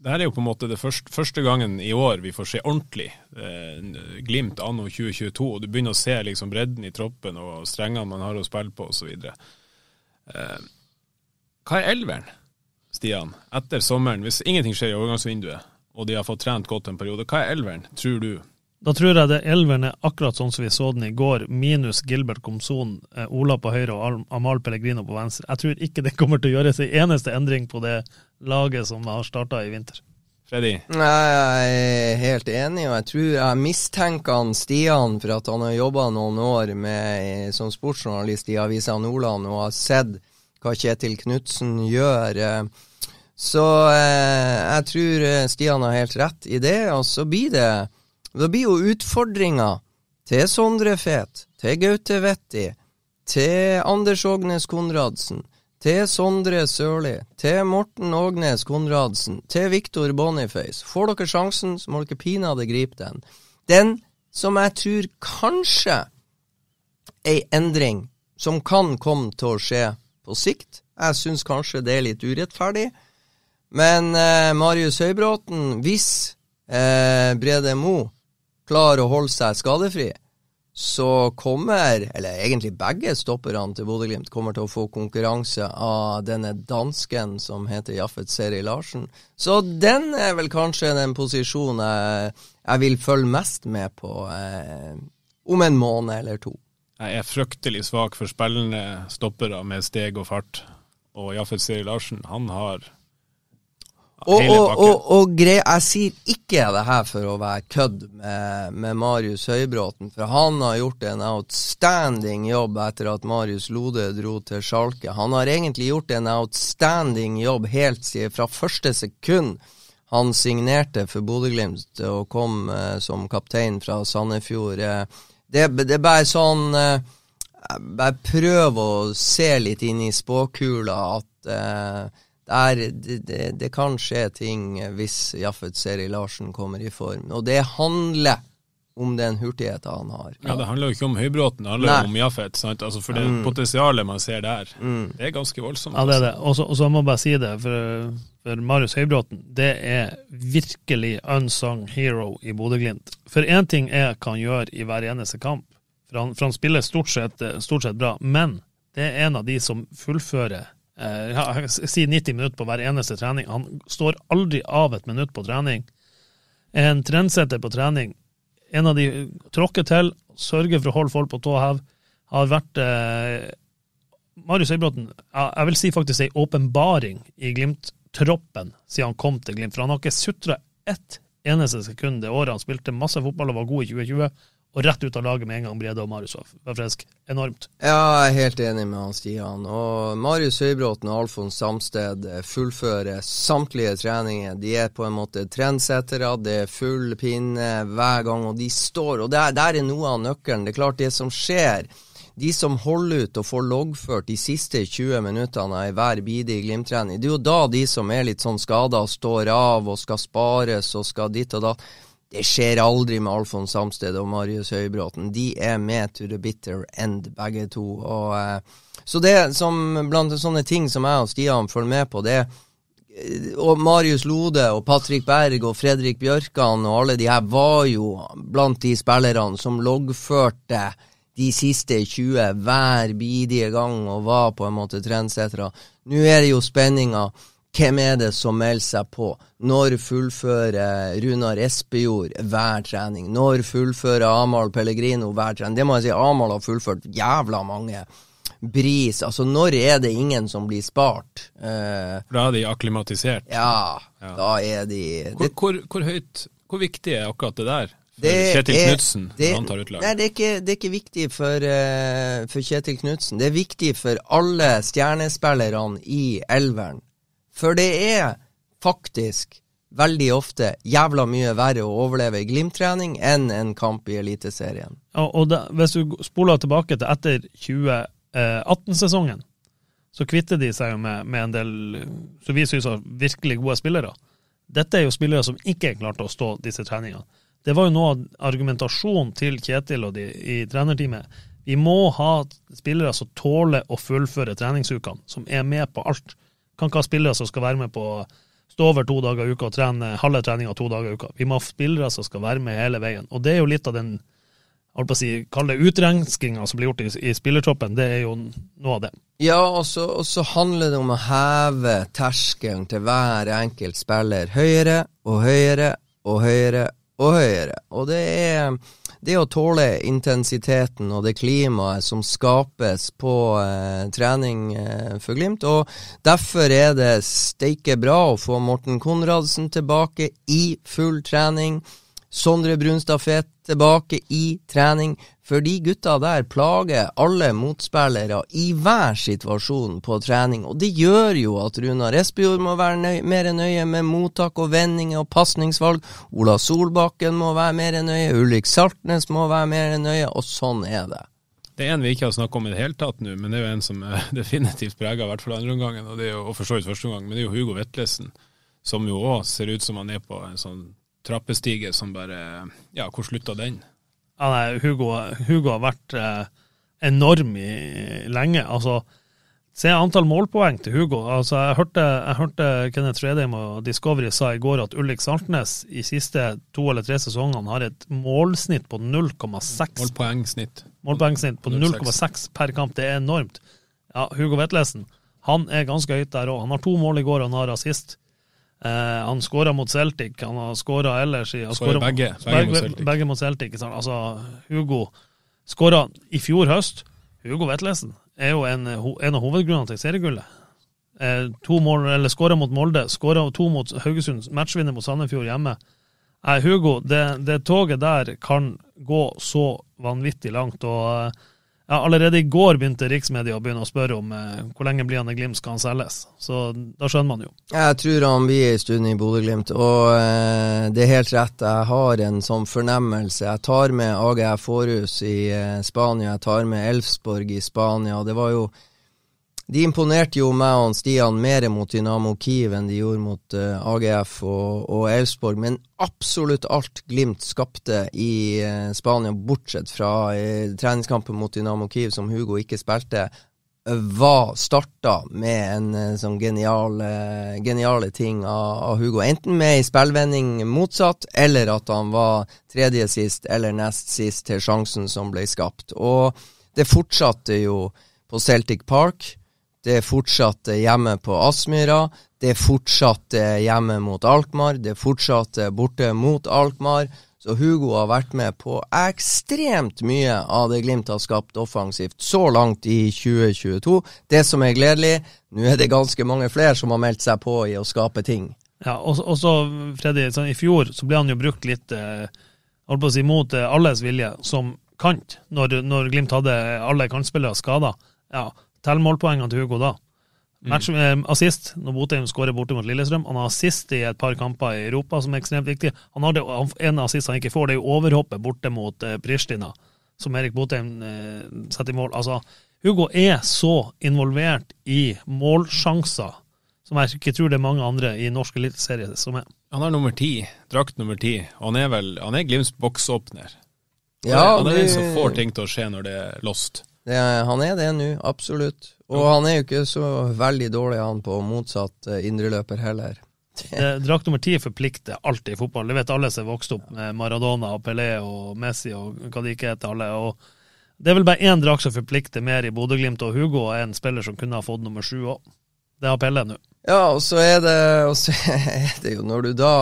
det her er jo på en måte det første, første gangen i år vi får se ordentlig uh, Glimt anno 2022. og Du begynner å se liksom bredden i troppen og strengene man har å spille på osv. Uh, hva er elveren, Stian, etter sommeren, hvis ingenting skjer i overgangsvinduet og de har fått trent godt en periode? Hva er elveren, tror du? Da tror jeg det elveren er akkurat sånn som vi så den i går, minus Gilbert Komson, eh, Ola på høyre og Amal Pellegrino på venstre. Jeg tror ikke det kommer til å gjøres en eneste endring på det laget som har starta i vinter. Freddy? Nei, Jeg er helt enig, og jeg tror jeg mistenker han Stian for at han har jobba noen år med, som sportsjournalist i Avisa Nordland og har sett hva Kjetil Knutsen gjør. Så eh, jeg tror Stian har helt rett i det, og så blir det det blir jo utfordringer til Sondre Fet, til Gaute Vetti, til Anders Ågnes Konradsen, til Sondre Sørli, til Morten Ågnes Konradsen, til Viktor Boniface. Får dere sjansen, så må dere pinadø gripe den. Den som jeg tror kanskje ei endring som kan komme til å skje på sikt. Jeg syns kanskje det er litt urettferdig. Men eh, Marius Høybråten, hvis eh, Brede Mo klarer å holde seg skadefri, så kommer, eller egentlig begge stopperne til Bodø-Glimt, kommer til å få konkurranse av denne dansken som heter Jaffet Seri Larsen. Så den er vel kanskje den posisjonen jeg, jeg vil følge mest med på eh, om en måned eller to. Jeg er fryktelig svak for spillende stoppere med steg og fart, og Jaffet Seri Larsen, han har og, og, og, og grei, Jeg sier ikke det her for å være kødd med, med, Marius Høybråten, for han har gjort en outstanding jobb etter at Marius Lode dro til Sjalke. Han har egentlig gjort en outstanding jobb helt siden fra første sekund han signerte for Bodø-Glimt og kom eh, som kaptein fra Sandefjord. Eh, det, det, er bare sånn eh, Bare prøv å se litt inn i spåkula at eh, der, det, det, det kan skje ting hvis Jaffet Seri Larsen kommer i form. Og det handler om den hurtigheten han har. Ja, Det handler jo ikke om Høybråten, det handler jo om Jaffet. sant? Altså For det Mm. potensialet man ser der, Mm. det er ganske voldsomt. Ja, det er det. Og så må jeg bare si det, for, for Marius Høybråten, det er virkelig unsung hero i Bodø-Glimt. For én ting er hva han gjør i hver eneste kamp, for han, for han spiller stort sett, stort sett bra, men det er en av de som fullfører ja, jeg sier 90 minutter på hver eneste trening. Han står aldri av et minutt på trening. En trendsetter på trening. En av de tråkker til, sørger for å holde folk på tå hev. Har vært eh, Marius Høybråten, jeg vil si faktisk ei åpenbaring i Glimt-troppen siden han kom til Glimt. For han har ikke sutra ett eneste sekund det året han spilte masse fotball og var god i 2020, og rett ut av laget med en gang Brede og Marius var var frisk. Enormt. Ja, jeg er helt enig med han Stian. Og Marius Høybråten og Alfons Samsted eh, fullfører samtlige treninger. De er på en måte trendsettere, det er full pinne hver gang, og de står. Og der, der er noe av nøkkelen. Det er klart, det som skjer de som holder ut og får loggført de siste 20 minuttene i hver bidige Glimt-trening, det er jo da de som er litt sånn skada, står av og skal spares og skal dit og datt. Det skjer aldri med Alfons Samsted og Marius Høybråten. De er med to the bitter end, begge to. Og, eh, så det som blant sånne ting som jeg og Stian følger med på, det eh, og Marius Lode og Patrick Berg og Fredrik Bjørkan og alle de her var jo blant de spillerne som loggførte de siste 20 hver bidige gang og var på en måte trendsettere. Nå er det jo spenninga. Hvem er det som melder seg på? Når fullfører Runar Espejord hver trening? Når fullfører Amahl Pellegrino hver trening? Det må jeg si, Amahl har fullført jævla mange. Bris, altså når er det ingen som blir spart? Eh, Da er de akklimatisert. ja, Ja. da er de Hvor, det, hvor, hvor høyt Hvor viktig er akkurat det der Det Kjetil Knutsen det- han tar utlag. Nei, det er ikke, det er ikke viktig for, uh, for Kjetil Knutsen. Det er viktig for alle stjernespillerne i elveren. For det er faktisk veldig ofte jævla mye verre å overleve i Glimt-trening enn en kamp i Eliteserien. Ja, og det, hvis du spoler tilbake til etter 2018-sesongen, så kvitter de seg jo med, med en del som vi syns er virkelig gode spillere. Dette er jo spillere som ikke klarte å stå disse treningene. Det var jo noe av argumentasjonen til Kjetil og de i trenerteamet. Vi må ha spillere som tåler å fullføre treningsukene, som er med på alt. Kan ikke ha spillere som skal være med på stå over to dager i uka og trene halve treninga to dager i uka. Vi må ha spillere som skal være med hele veien. Og det er jo litt av den holdt på å si, kall utrenskinga som blir gjort i, i spillertroppen. Det er jo noe av det. Ja, og så, og så handler det om å heve terskelen til hver enkelt spiller høyere og høyere og høyere og høyere. Og det er det å tåle intensiteten og det klimaet som skapes på eh, trening eh, for Glimt. Og derfor er det steike bra å få Morten Konradsen tilbake i full trening. Sondre Brunstad Fet tilbake i trening, for de gutta der plager alle motspillere i hver situasjon på trening, og det gjør jo at Runar Espejord må være nøye, mer nøye med mottak og vendinger og pasningsvalg, Ola Solbakken må være mer nøye, Ulrik Saltnes må være mer nøye, og sånn er det. Det er en vi ikke har snakket om i det hele tatt nå, men det er jo en som er definitivt prega i hvert fall andreomgangen, og, det er jo, og for så vidt første omgang, men det er jo Hugo Vetlesen, som jo òg ser ut som han er på en sånn trappestige som bare Ja, hvor slutta den? Ja, nei, Hugo, Hugo har vært eh, enorm i, lenge. Altså, se antall målpoeng til Hugo. Altså, jeg hørte, jeg hørte Kenneth Fredheim og Discovery sa i går at Ulrik Saltnes i siste to eller tre sesongene har et målsnitt på 0,6 Målpoengsnitt. målpoengsnitt på 0,6. 0,6 per kamp. Det er enormt. Ja, Hugo Vetlesen han er ganske høyt der òg. Han har to mål i går, og han har assist. Eh, han skåra mot Celtic, han har skåra ellers i Skåret begge- begge mot Celtic. begge mot Celtic. Altså, Hugo skåra i fjor høst. Hugo Vetlesen er jo en, en av hovedgrunnene til seriegullet. Eh, to mål, eller skåra mot Molde, skåra to mot Haugesund, matchvinner mot Sandefjord hjemme. Nei, Hugo, det, det toget der kan gå så vanvittig langt. og eh, ja, Allerede i går begynte riksmedia å begynne å spørre om eh, hvor lenge blir i Glimt skal han selges. Så da skjønner man jo. Jeg tror han blir en stund i Bodø-Glimt, og eh, det er helt rett. Jeg har en sånn fornemmelse. Jeg tar med AGF Forhus i eh, Spania, jeg tar med Elfsborg i Spania. Det var jo de imponerte jo meg og Stian mer mot Dynamo Kiev enn de gjorde mot uh, AGF og, og Elfsborg, men absolutt alt Glimt skapte i uh, Spania, bortsett fra uh, treningskampen mot Dynamo Kiev, som Hugo ikke spilte, var starta med en sånn genial, geniale ting av, av, Hugo. Enten med ei spillvending motsatt, eller at han var tredje sist eller nest sist til sjansen som ble skapt. Og det fortsatte jo på Celtic Park. Det er fortsatt hjemme på Aspmyra. Det er fortsatt hjemme mot Alkmaar. Det er fortsatt borte mot Alkmaar. Så Hugo har vært med på ekstremt mye av det Glimt har skapt offensivt så langt i 2022. Det som er gledelig, nå er det ganske mange flere som har meldt seg på i å skape ting. Ja, og så, Freddy, sånn, I fjor så ble han jo brukt litt eh, holdt på å si, mot eh, alles vilje som kant, når, når Glimt hadde alle kantspillere skada. Ja, Tell målpoengene til Hugo da. Match, mm. assist når Botheim skårer borte mot Lillestrøm. Han har assist i et par kamper i Europa som er ekstremt viktig. Han har det, En assist han ikke får, det er jo overhoppet borte mot eh, Pristina, som Erik Botheim eh, setter i mål. Altså, Hugo er så involvert i målsjanser som jeg ikke tror det er mange andre i norsk eliteserie som er. Han er nummer ti, drakt nummer ti. Han er vel han er Glimts boksåpner. Ja, han er den som får ting til å skje når det er lost. Det, han er det nå, absolutt. Og han er jo ikke så veldig dårlig, han på motsatt uh, indreløper heller. Drakt nummer ti forplikter alltid i fotball. Det vet alle som er vokst opp med Maradona og Pelé og Messi og hva de ikke heter alle. og Det er vel bare én drakt som forplikter mer i Bodø-Glimt, og Hugo er en spiller som kunne ha fått nummer sju òg. Det har Pelle nå. Ja, og så er det, og så er det jo når du da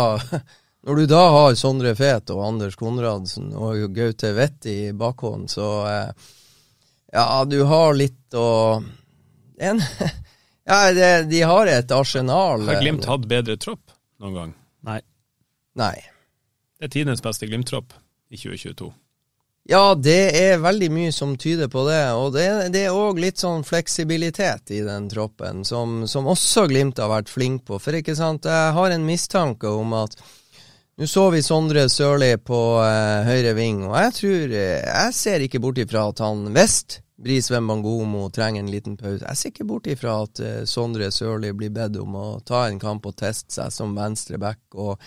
når du da har Sondre Fet og Anders Konradsen og Gaute Vetti i bakhånd, så eh, ja, du har litt å en, Ja, det, de har et arsenal. Har Glimt hatt bedre tropp noen gang? Nei. Nei. Det er tidenes beste Glimt-tropp i 2022. Ja, det er veldig mye som tyder på det. Og det er òg litt sånn fleksibilitet i den troppen, som, som, også Glimt har vært flink på. For ikke sant, jeg har en mistanke om at nå så vi Sondre Sørli på eh, høyre ving, og jeg tror eh, Jeg ser ikke bort ifra at han Vest Bris Wembangomo trenger en liten pause. Jeg ser ikke bort ifra at eh, Sondre Sørli blir bedt om å ta en kamp og teste seg som venstre back. Og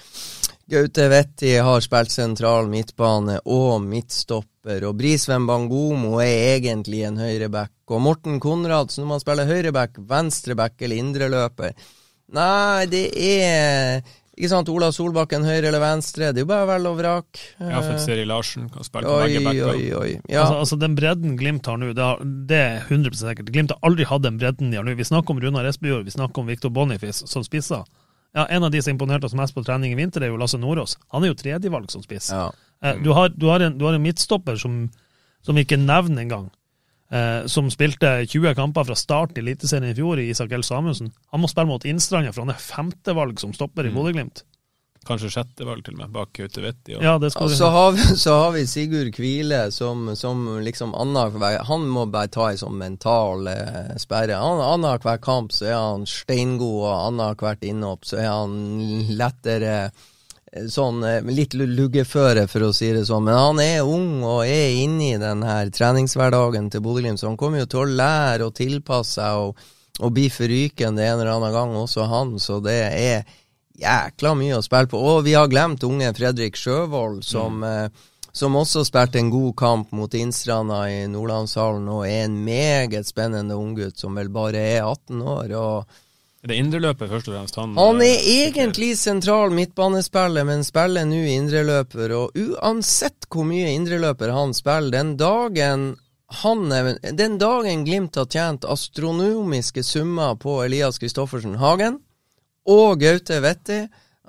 Gaute Vetti har spilt sentral midtbane og midtstopper. Og Bris Wembangomo er egentlig en høyreback. Og Morten Konradsen, når man spiller høyreback, venstreback eller indreløper Nei, det er ikke sant, Ola Solbakken høyre eller venstre, det er jo bare vel og vrak. Ja, for Seri Larsen kan spille på begge backer. Ja. Altså, altså, den bredden Glimt har nå, det, det, er 100 sikkert. Glimt har aldri hatt den bredden de har nå. Vi snakker om Runar Espejord, vi snakker om Victor Boniface som spisser. Ja, En av de som imponerte oss mest på trening i vinter, er jo Lasse Nordås. Han er jo tredjevalg som spiss. Ja. Eh, du, har, du, har en, du, har, en, midtstopper som, som vi ikke nevner engang eh, som spilte 20 kamper fra start i Eliteserien i fjor, i Isak El Samuelsen. Han må spille mot Innstranda, for han er femtevalg som stopper i mm. Bodø-Glimt. Kanskje sjettevalg til og med, bak Kautokeino. Ja, ja, så, har vi, så har vi Sigurd Kvile som, som liksom annenhver Han må bare ta ei sånn mental eh, sperre. Annenhver kamp så er han steingod, og annethvert innhopp så er han lettere Eh, sånn eh, litt luggeføre, for å si det sånn. Men han er ung og er inne i den her treningshverdagen til Bodø-Glimt, så han kommer jo til å lære og tilpasse seg og, og bli forrykende en eller annen gang, også han. Så det er jækla mye å spille på. Og vi har glemt unge Fredrik Sjøvold, som, mm. eh, som også spilte en god kamp mot Innstranda i Nordlandshallen, og er en meget spennende unggutt som vel bare er 18 år. og det indreløper først og fremst? Han, han er eh, egentlig sentral midtbanespiller, men spiller nå indreløper. Og uansett hvor mye indreløper han spiller, den dagen han, den dagen Glimt har tjent astronomiske summer på Elias Kristoffersen Hagen og Gaute Vetti,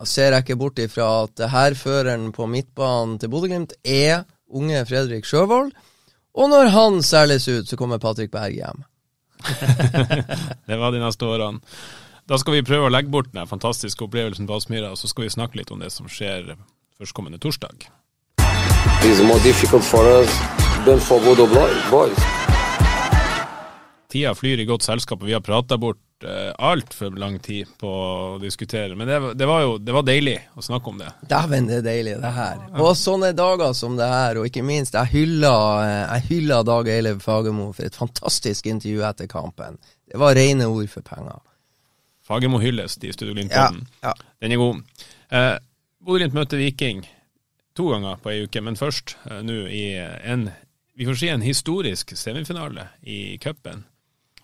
ser jeg ikke bort ifra at hærføreren på midtbanen til Bodø-Glimt er unge Fredrik Sjøvold. Og når han selges ut, så kommer Patrick Berg hjem. det var de neste årene. Da skal vi prøve å legge bort den fantastiske opplevelsen på Aspmyra, og så skal vi snakke litt om det som skjer førstkommende torsdag. Tida flyr i godt selskap, og vi har prata bort uh, altfor lang tid på å diskutere. Men det, det, var jo det var deilig å snakke om det. Dæven, det er deilig, det her. Og sånne dager som det her, og ikke minst, jeg hyller jeg Dag Eilev Fagermo for et fantastisk intervju etter kampen. det var rene ord for penger. Fagermo hylles i Studio Ja, Glimt-podden. ja. Den er god. Eh, Bodø-Glimt møter Viking to ganger på ei uke, men først eh, nå i en vi får si en historisk semifinale i cupen.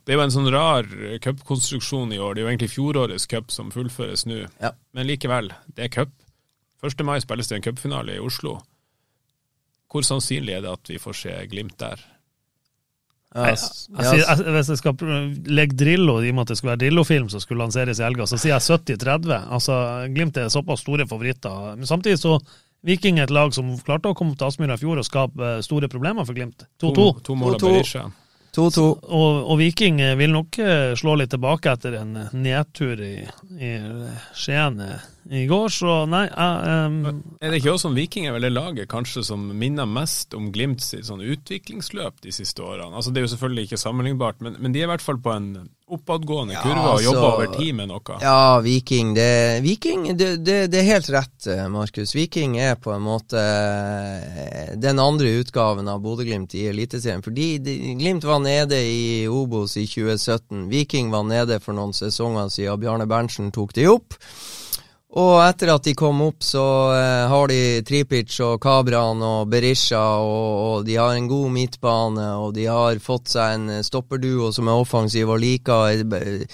Det er jo en sånn rar cupkonstruksjon i år. Det er jo egentlig fjorårets cup som fullføres nå. Ja. Men likevel, det er cup. 1. mai spilles det en cupfinale i Oslo. Hvor sannsynlig er det at vi får se Glimt der? Ja, Nei, s- jeg, jeg, hvis jeg skal legge Drillo, i og med at det skulle være Drillo-film som skulle lanseres i helga, så sier jeg 70-30. Altså, Glimt er såpass store favoritter. Men samtidig så Viking er et lag som klarte å komme til Aspmyra i fjor og skape eh, store problemer for Glimt. 2-2. To, to mål av 2-2. Og, og Viking eh, vil nok eh, slå litt tilbake etter en nedtur i, i Skien i går, så nei jeg, em, Er det ikke også sånn Viking er vel det laget kanskje som minner mest om Glimt sitt sånn utviklingsløp de siste årene? Altså Det er jo selvfølgelig ikke sammenlignbart, men, men de er i hvert fall på en oppadgående Ja, kurve og altså- jobber over tid med noe. Ja, Viking. Det, Viking, det, det, det er helt rett, Markus. Viking er på en måte eh, den andre utgaven av Bodø-Glimt i Eliteserien. Fordi de, Glimt var nede i Obos i 2017. Viking var nede for noen sesonger siden Bjarne Berntsen tok de opp. Og etter at de kom opp, så eh, har de Tripic og Kabran og Berisha, og, og de har en god midtbane, og de har fått seg en eh, stopperduo som er offensiv og liker er,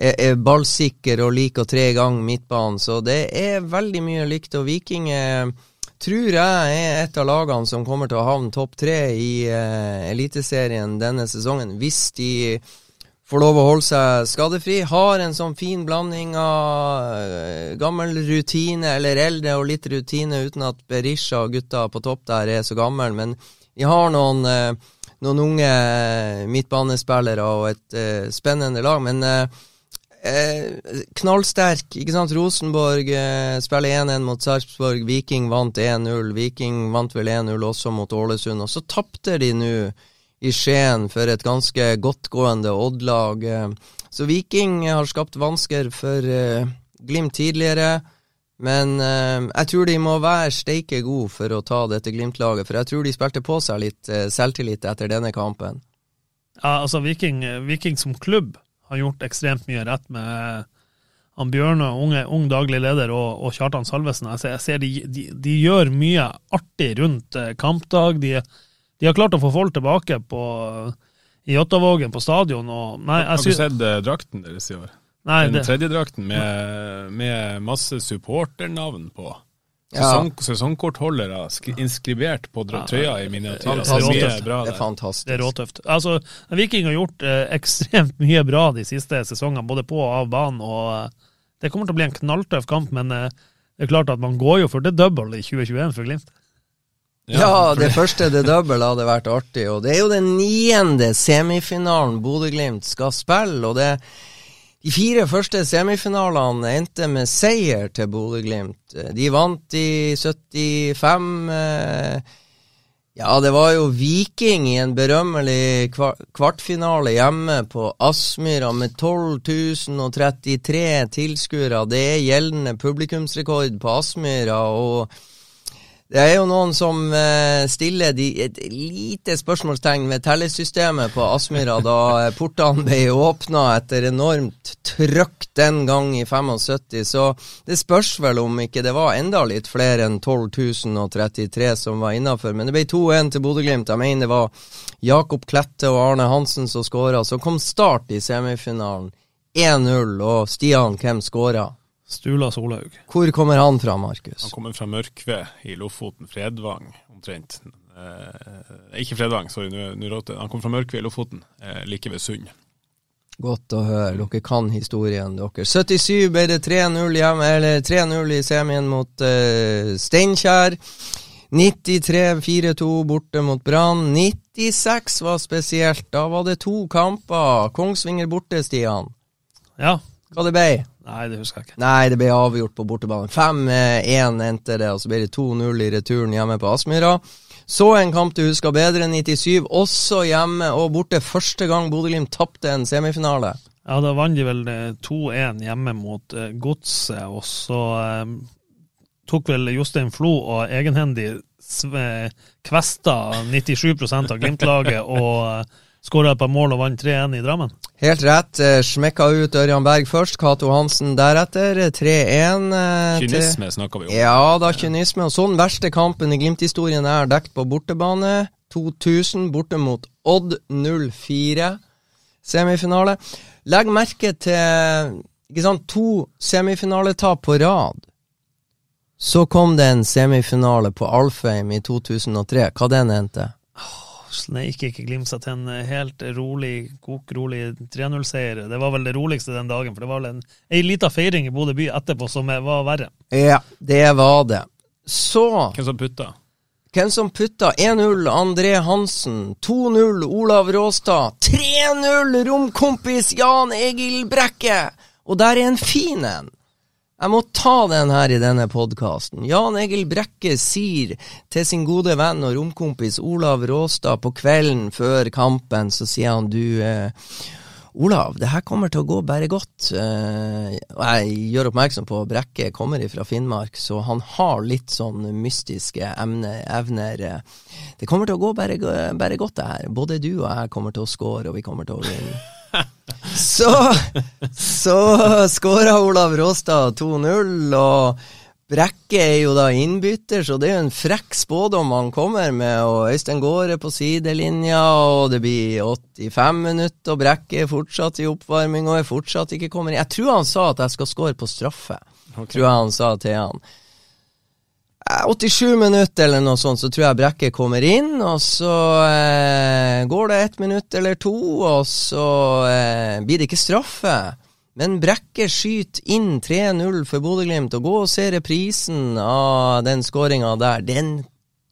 er ballsikker og liker tre ganger gang midtbanen. Så det er veldig mye likt, og Viking er tror jeg er et av lagene som kommer til å havne topp tre i eh, Eliteserien denne sesongen, hvis de får lov å holde seg skadefri. Har en sånn fin blanding av eh, gammel rutine, eller eldre og litt rutine, uten at Berisha og gutta på topp der er så gamle. Men vi har noen, eh, noen unge midtbanespillere og et uh, spennende lag. Men uh, eh, knallsterk, ikke sant. Rosenborg eh, spiller 1-1 mot Sarpsborg. Viking vant 1-0. Viking vant vel 1-0 også mot Ålesund. Og så tapte de nå i Skien for et ganske godtgående Odd-lag. Så Viking har skapt vansker for eh, Glimt tidligere. Men eh, jeg tror de må være steike gode for å ta dette Glimt-laget, for jeg tror de spilte på seg litt eh, selvtillit etter denne kampen. ja, altså Viking, Viking som klubb har gjort ekstremt mye rett med han Bjørne, unge, ung daglig leder, og, og Kjartan Salvesen. Jeg ser, jeg ser de, de, de gjør mye artig rundt kampdag. De, de har klart å få folk tilbake på, i Jåttåvågen på stadion. Og, nei, Har du sett eh, drakten deres i år? nei, Den det, tredje drakten med, med masse supporternavn på. Ja. Sesongkortholdere inskribert på trøya i miniatyr. Altså, det er Det er fantastisk. det er råtøft. Altså, Viking har gjort eh, ekstremt mye bra de siste sesongene, både på og av banen. og eh, Det kommer til å bli en knalltøff kamp, men eh, det er klart at man går jo for det double i 2021 for Glimt. Ja, det første det double hadde vært artig. Og det er jo den niende semifinalen Bodø-Glimt skal spille. Og det de fire første semifinalene endte med seier til Bodø-Glimt. De vant i 75. eh, Ja, det var jo Viking i en berømmelig kvartfinale hjemme på Aspmyra med 12 033 tilskuere. Det er gjeldende publikumsrekord på Aspmyra. og det er jo noen som eh, stiller de, et lite spørsmålstegn ved tellesystemet på Aspmyra da eh, portene ble åpna etter enormt trøkk den gang i 75, så det spørs vel om ikke det var enda litt flere enn 12.033 som var innafor. Men det ble 2-1 til Bodø-Glimt. Jeg mener det var Jakob Klette og Arne Hansen som skåra. Så kom Start i semifinalen. 1-0, og Stian, hvem skåra? Stula Solhaug. Hvor kommer han fra, Markus? Han kommer fra Mørkve i Lofoten, Fredvang omtrent. Eh, ikke Fredvang, sorry, nå nå råter jeg. Han kommer fra Mørkve i Lofoten, eh, like ved Sund. Godt å høre. Dere kan historien dere. 77 ble det 3-0 hjemme, eller 3-0 i semien mot eh, Steinkjer. 93 4-2 borte mot Brann. 96 var spesielt. Da var det to kamper. Kongsvinger borte, Stian. Ja. Hva det ble? Nei, det husker jeg ikke. Nei, det ble avgjort på bortebane. 5-1 endte det, og så ble det 2-0 i returen hjemme på Aspmyra. Så en kamp du husker bedre, 97, også hjemme og borte. Første gang Bodø-Glimt tapte en semifinale. Ja, da vant de vel eh, 2-1 hjemme mot eh, Godset, og så eh, tok vel Jostein Flo og egenhendig kvesta 97% av Glimt-laget og, skåra et par mål og vant 3-1 i Drammen. Helt rett. eh, Smekka ut Ørjan Berg først, Cato Hansen deretter. 3-1. eh, Kynisme snakker vi om. Ja da, kynisme. Og så den verste kampen i Glimt-historien er dekt på bortebane. 2000 borte mot Odd 04. Semifinale. Legg merke til ikke sant, to semifinaletap på rad. Så kom det en semifinale på Alfheim i 2003. Hva den endte? Sneik ikke Glimt seg til en helt rolig, kokrolig 3-0-seier. Det var vel det roligste den dagen, for det var vel en, ei lita feiring i Bodø by etterpå som var verre. Ja, det var det. Så Hvem som putta? Hvem som putta 1-0 André Hansen, 2-0 Olav Råstad, 3-0 romkompis Jan Egil Brekke! Og der er en fin en. Jeg må ta den her i denne podkasten. Jan Egil Brekke sier til sin gode venn og romkompis Olav Råstad på kvelden før kampen, så sier han du eh, Olav, det her kommer til å gå bare godt. Eh, jeg gjør oppmerksom på at Brekke kommer fra Finnmark, så han har litt sånn mystiske emne, evner. eh. Det kommer til å gå bare, bare godt, det her. Både du og jeg kommer til å score, og vi kommer til å vinne. Så, så skåra Olav Råstad 2-0, og Brekke er jo da innbytter, så det er jo en frekk spådom han kommer med. Og Øystein Gaare på sidelinja, og det blir 85 minutter, og Brekke er fortsatt i oppvarming og er fortsatt ikke kommet inn. Jeg tror han sa at jeg skal score på straffe, tror jeg han sa til han. Eh, 87 minutter eller noe sånt, så tror jeg Brekke kommer inn, og så eh, går det ett minutt eller to, og så eh, blir det ikke straffe. Men Brekke skyter inn 3-0 for Bodø-Glimt, og gå og se reprisen av den skåringa der. Den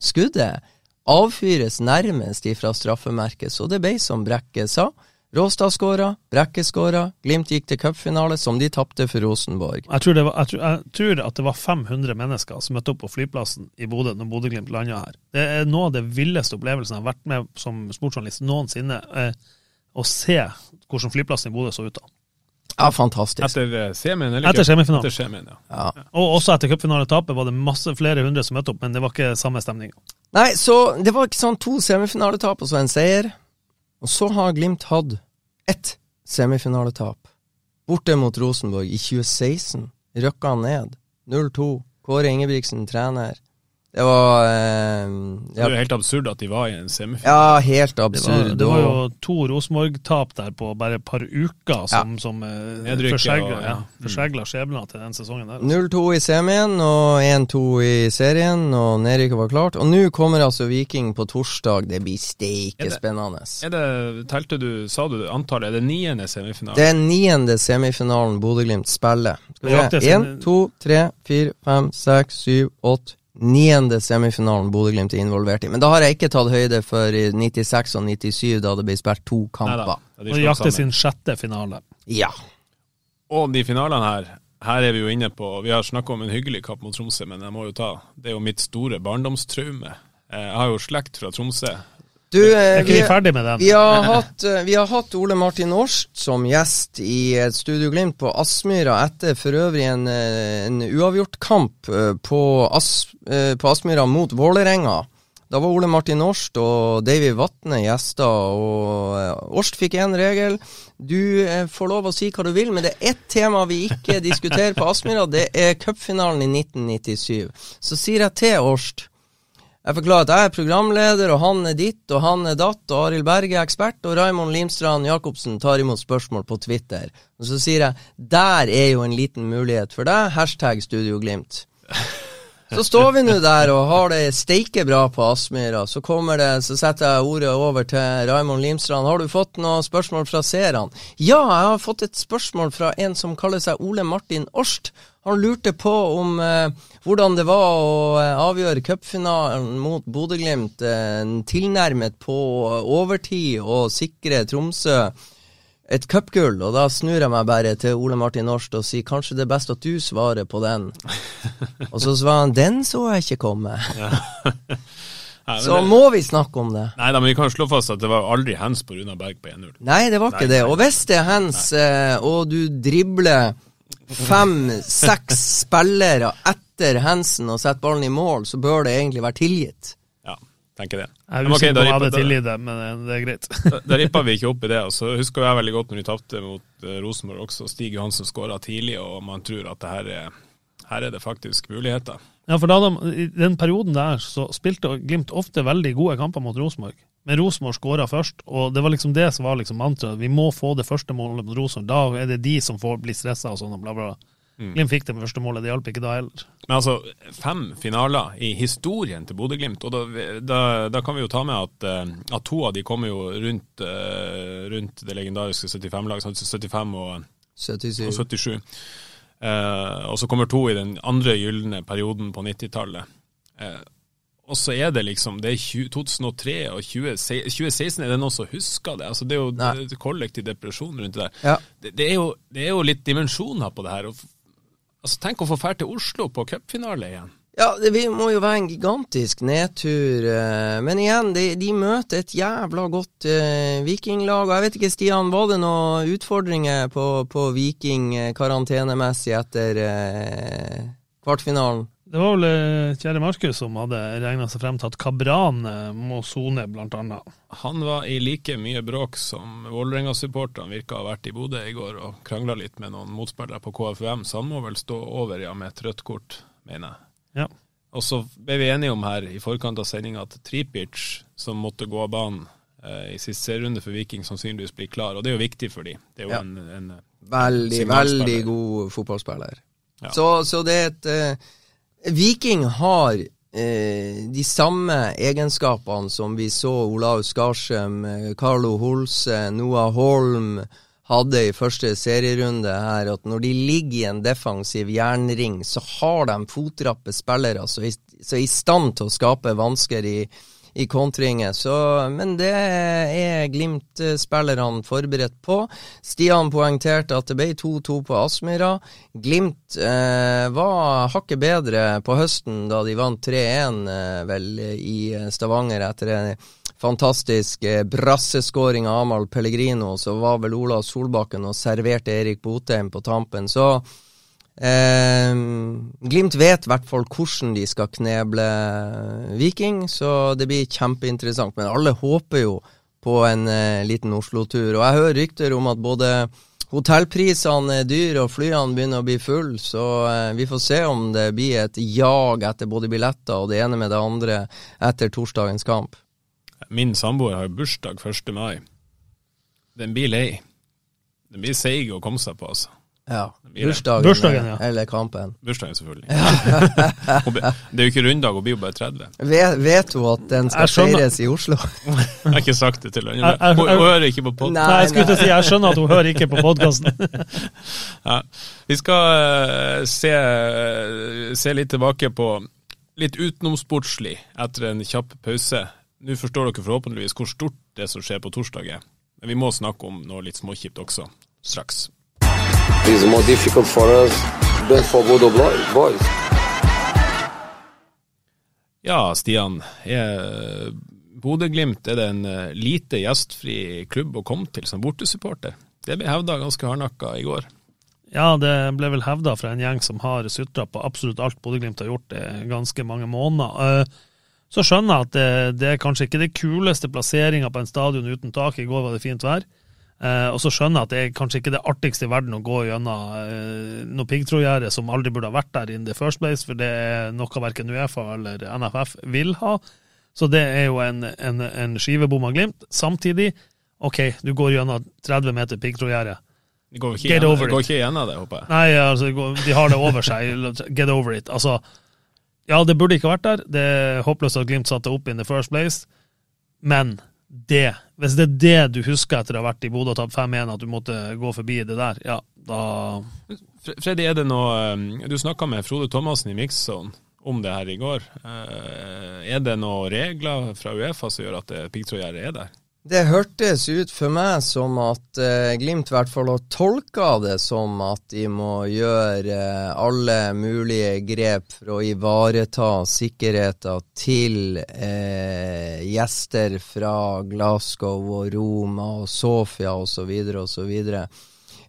skuddet avfyres nærmest ifra straffemerket, så det ble som Brekke sa. Råstad skåra, Brekke skåra, Glimt gikk til cupfinale, som de tapte for Rosenborg. Jeg tror, det var, jeg, tror, jeg tror at det var 500 mennesker som møtte opp på flyplassen i Bodø når Bodø-Glimt landa her. Det er noe av det villeste opplevelsen jeg har vært med som sportsjournalist noensinne. Eh, å se hvordan flyplassen i Bodø så ut da. Ja, fantastisk. Etter eh, semien, eller? Etter semifinalen. Etter semien, ja. Ja. Og også etter cupfinaletapet var det masse flere hundre som møtte opp, men det var ikke samme stemning. Nei, så det var ikke sånn to semifinaletap og så en seier. Og så har Glimt hatt ett semifinaletap. Borte mot Rosenborg i 2016. Røkka ned. 0-2. Kåre Ingebrigtsen trener. Det var eh, Det er jo helt absurd at de var i en semifinale. Ja, helt Det absurd. var, det var jo to Rosenborg-tap der på bare et par uker som, som eh, forsegla ja, mm. skjebnen til den sesongen der. Altså. 0-2 i semien og 1-2 i serien, og nedrykket var klart. Og nå kommer altså Viking på torsdag. Det blir steike spennende. Er det, telte du, sa du antallet, er det niende semifinalen? Det er niende semifinalen Bodø-Glimt spiller. Skal vi se. Én, to, tre, fire, fem, seks, syv, åtte. Niende semifinalen Bodø-Glimt er involvert i. Men da har jeg ikke tatt høyde for i 96 og 97, da det ble spilt to kamper. Neida, de Og de jakter sin sjette finale. Ja. Og de finalene her, her er vi jo inne på Vi har snakka om en hyggelig kapp mot Tromsø, men jeg må jo ta Det er jo mitt store barndomstraume. Eh, Jeg har jo slekt fra Tromsø. Du, eh, Er ikke vi, vi ferdig med den? vi, har hatt, eh, vi har hatt Ole Martin Årst som gjest i et Studio Glimt på Aspmyra etter for øvrig en, eh, en uavgjortkamp eh, på, As, eh, på Aspmyra mot Vålerenga. Da var Ole Martin Årst og Davy Vatne gjester, og eh, Årst fikk én regel. Du eh, får lov å si hva du vil, men det er ett tema vi ikke diskuterer på Aspmyra. Det er cupfinalen i 1997. Så sier jeg til Årst jeg forklarer at jeg er programleder, og han er ditt, og han er datt, og Arild Berge er ekspert, og Raymond Limstrand Jacobsen tar imot spørsmål på Twitter. Og så sier jeg der er jo en liten mulighet for deg, hashtag Studio Glimt. Så står vi nå der og har det steike bra på Aspmyra. Så kommer det, så setter jeg ordet over til Raymond Limstrand. Har du fått noen spørsmål fra seerne? Ja, jeg har fått et spørsmål fra en som kaller seg Ole Martin Årst. Han lurte på om eh, hvordan det var å eh, avgjøre cupfinalen mot Bodø-Glimt eh, tilnærmet på overtid og sikre Tromsø et cupgull, og da snur jeg meg bare til Ole Martin Norst og sier kanskje det er best at du svarer på den. og så svarer han den så jeg ikke komme. Nei, Så det- må vi snakke om det. Nei da, men vi kan slå fast at det var aldri hands på Runa Berg på 1-0. Nei, det var ikke Nei, det. Og hvis det er hands, eh, og du dribler fem-seks spillere etter handsen og setter ballen i mål, så bør det egentlig være tilgitt. Tenker det. Jeg er Men ok, usikker da på om jeg hadde tilgitt det, men eh, det er greit. Da, da rippa vi ikke opp i det. og Så husker jeg veldig godt når vi tapte mot eh, Rosenborg også. Stig Johansen skåra tidlig, og man tror at det her er, her er det faktisk muligheter. Ja, for da de, I den perioden der så spilte Glimt ofte veldig gode kamper mot Rosenborg. Men Rosenborg skåra først, og det var liksom det som var liksom mantraet. Vi må få det første målet mot Rosenborg. Da er det de som får bli stressa og sånn. og bla, bla. bla. Mm. Glimt fikk det første målet, det hjalp ikke da heller. Men altså, fem finaler i historien til Bodø-Glimt, og da, da, da kan vi jo ta med at, eh, at to av de kommer jo rundt, eh, rundt det legendariske 75-laget, 75 og, 77. og 77. Uh, og så kommer to i den andre gylne perioden på 90-tallet. Uh, og så er det liksom Det er 20, 2003 og 2016, 2016 er det noen som husker det? Altså Det er jo Nei. kollektiv depresjon rundt det der. Ja. Det, det, er jo, det er jo litt dimensjoner på det her. Og, altså Tenk å få dra til Oslo på cupfinale igjen. Ja, det må jo være en gigantisk nedtur. eh, Men igjen, de, de møter et jævla godt uh, vikinglag. Og jeg vet ikke, Stian, var det noen utfordringer på, på Viking karantenemessig etter uh, kvartfinalen? Det var vel eh, kjære Markus som hadde regna seg frem til at Kabran eh, må sone, blant annet. Han var i like mye bråk som Vålerenga-supporterne virka å ha vært i Bodø i går og krangla litt med noen motspillere på KFUM, så han må vel stå over ja, med et rødt kort, mener jeg. Ja. Og så ble vi enige om her i forkant av sendinga at Tripic, som måtte gå av banen eh, i siste serierunde for Viking, sannsynligvis blir klar, og det er jo viktig for dem. Det er jo Ja. en, en Veldig, veldig god fotballspiller. Ja. Så, så det er et eh, Viking har eh, de samme egenskapene som vi så Olav Skarsheim, eh, Carlo Holse, Noah Holm hadde i første serierunde her, at når de ligger i en defensiv jernring, så har de fotrappe spillere som altså, er i stand til å skape vansker i, i kontringer. Men det er Glimt-spillerne forberedt på. Stian poengterte at det ble 2-2 på Aspmyra. Glimt eh, var hakket bedre på høsten da de vant 3-1 eh, vel i Stavanger etter en fantastisk eh, brasseskåring av Amahl Pellegrino. Så var vel Ola Solbakken og serverte Erik Botheim på tampen. Så Eh, Glimt vet i hvert fall hvordan de skal kneble Viking, så det blir kjempeinteressant. Men alle håper jo på en eh, liten Oslo-tur. Og jeg hører rykter om at både hotellprisene er dyre og flyene begynner å bli full, så eh, vi får se om det blir et jag etter både billetter og det ene med det andre etter torsdagens kamp. Min samboer har bursdag 1. mai. Den blir lei. Den blir seig å komme seg på, altså. Ja. Bursdagen, Bursdagen, ja. eller kampen. Bursdagen, selvfølgelig. Det er jo ikke runddag, hun blir jo bare 30. Vet, vet hun at den skal feires i Oslo? Jeg har ikke sagt det til henne. Hun, hun hører ikke på podkasten. Nei, Nei, jeg skulle til å si, jeg skjønner at hun hører ikke på podkasten. Ja. Vi skal eh, se, se litt tilbake på litt utenomsportslig etter en kjapp pause. Nå forstår dere forhåpentligvis hvor stort det som skjer på torsdag er. Men vi må snakke om noe litt småkjipt også, straks. It's more difficult for us than for Bodo boys. Ja, Stian. Bodø-Glimt er det en eh, lite gjestfri klubb å komme til som bortesupporter? Det ble hevda ganske hardnakka i går. Ja, det ble vel hevda fra en gjeng som har sutra på absolutt alt Bodø-Glimt har gjort i ganske mange måneder. Eh, Så skjønner jeg at det, det er kanskje ikke det kuleste plasseringa på en stadion uten tak. I går var det fint vær. Eh, og så skjønner jeg at det er kanskje ikke det artigste i verden å gå gjennom eh, noe piggtrådgjerde som aldri burde ha vært der in the first place, for det er noe verken Uefa eller NFF vil ha. Så det er jo en, en, en skivebom av Glimt. Samtidig, OK, du går gjennom 30 meter piggtrådgjerde. Det går ikke, Get igjen, over det går ikke gjennom det, håper jeg. Nei, altså, de har det over seg. Get over it. Altså, ja, det burde ikke vært der. Det er håpløst at Glimt satte opp in the first place. Men det, hvis det er det du husker etter å ha vært i Bodø og tapt 5-1, at du måtte gå forbi det der, ja, da Freddy, er det noe eh, Du snakka med Frode Thomassen i Mixzone om det her i går. Eh, Er det noen regler fra Uefa som gjør at det piggtrådgjerdet er der? Det hørtes ut for meg som at eh, Glimt i hvert fall har tolka det som at de må gjøre eh, alle mulige grep for å ivareta sikkerheten til eh, gjester fra Glasgow og Roma og Sofia osv. osv.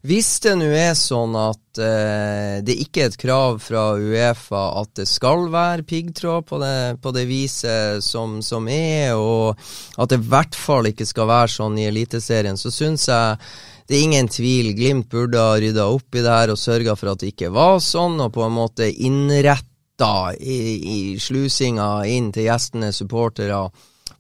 hvis det nå er sånn at eh, det ikke er et krav fra Uefa at det skal være piggtråd på på det viset som, som, er, og at det i hvert fall ikke skal være sånn i Eliteserien, så syns jeg det er ingen tvil. Glimt burde ha rydda opp i det her og sørga for at det ikke var sånn, og på en måte innretta i, i slusinga inn til gjestene, supportere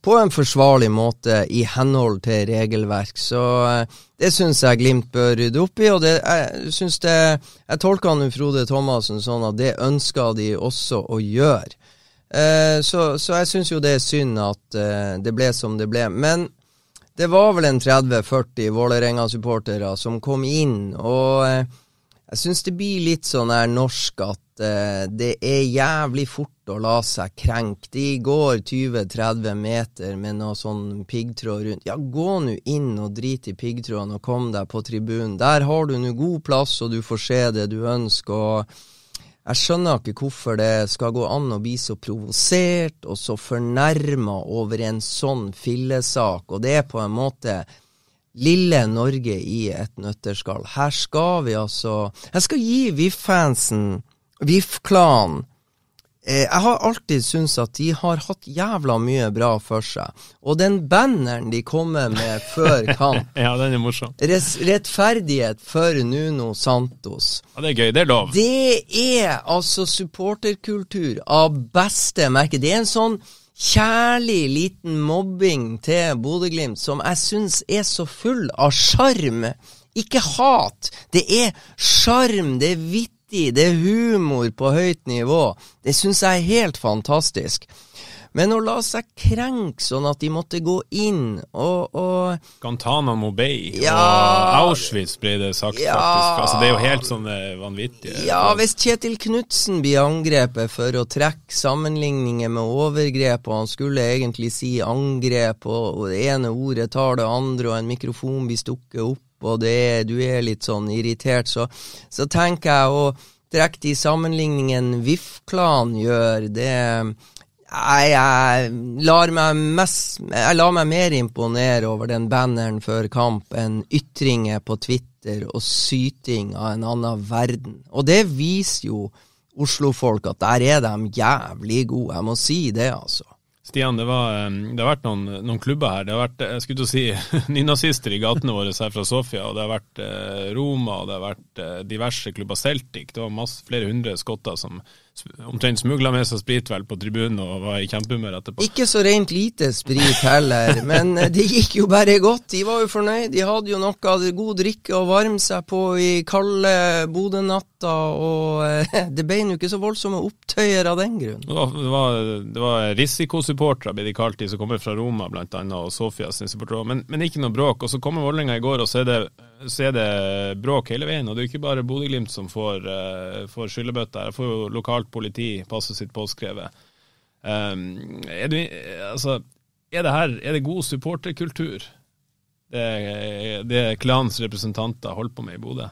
på en forsvarlig måte i henhold til regelverk. Så eh, det syns jeg Glimt bør rydde opp i, og det, jeg synes det Jeg tolker han Frode Thomassen sånn at det ønsker de også å gjøre. Eh, så, så, jeg syns jo det er synd at eh, det ble som det ble. Men det var vel en 30-40 Vålerenga-supportere som kom inn, og eh, jeg syns det blir litt sånn her norsk at uh, det er jævlig fort å la seg krenke. De går 20-30 meter med noe sånn piggtråd rundt. Ja, gå nå inn og drit i piggtråden og kom deg på tribunen. Der har du nå god plass, og du får se det du ønsker. og jeg skjønner ikke hvorfor det skal gå an å bli så provosert og så fornærma over en sånn fillesak, og det er på en måte lille Norge i et nøtterskall. Her skal vi altså Jeg skal gi VIF-fansen, VIF-klanen eh, Jeg har alltid syntes at de har hatt jævla mye bra for seg. Og den banneren de kommer med før kamp Ja, den er morsom. Rettferdighet for Nuno Santos. Ja, Det er gøy. Det er lov. Det er altså supporterkultur av beste merke. Det er en sånn kjærlig liten mobbing til Bodø-Glimt som jeg syns er så full av sjarm. Ikke hat. Det er sjarm, det er vittig, det er humor på høyt nivå. Det syns jeg er helt fantastisk. Men å la seg krenke sånn at de måtte gå inn og, og Gantana Mobay ja, og Auschwitz ble det sagt, ja, faktisk. Altså, det er jo helt sånn eh, vanvittig. Ja, hvis Kjetil Knutsen blir angrepet for å trekke sammenligninger med overgrep, og han skulle egentlig si angrep, og det ene ordet tar det andre, og en mikrofon blir stukket opp, og er, du er litt sånn irritert, så, så tenker jeg å trekke de sammenligningene VIF-klan gjør, det jeg, jeg, lar meg mest, jeg lar meg mer imponere over den banneren før kamp enn ytringer på Twitter og syting av en annen verden. Og det viser jo Oslo-folk at der er de jævlig gode. Jeg må si det, altså. Stian, det, var, det, har vært noen, noen, klubber her. Det har vært jeg skulle til å si, nynazister i gatene våre her fra Sofia. og Det har vært eh, Roma og det har vært eh, diverse klubber. Celtic. Det var masse, flere hundre skotter som omtrent smugla med seg sprit vel på tribunen og var i kjempehumør etterpå. Ikke så rent lite sprit heller, men eh, det gikk jo bare godt. De var jo fornøyd. De hadde jo noe god drikke å varme seg på i kalde Bodø-natta, og eh, det ble jo ikke så voldsomme opptøyer av den grunn. Det var, det var, risikosupportere, blir de kalt, de som kommer fra Roma annet, og Sofia sin men, men, ikke noe bråk. Og så kommer Vålerenga i går, og så er det så er det bråk hele veien. Og det er jo ikke bare Bodø-Glimt som får, uh, får skyllebøtter. Jeg får jo lokalt politi passet sitt påskrevet. Um, er, du, altså, er, det her er det god supporterkultur, det, det klans representanter holder på med i Bodø?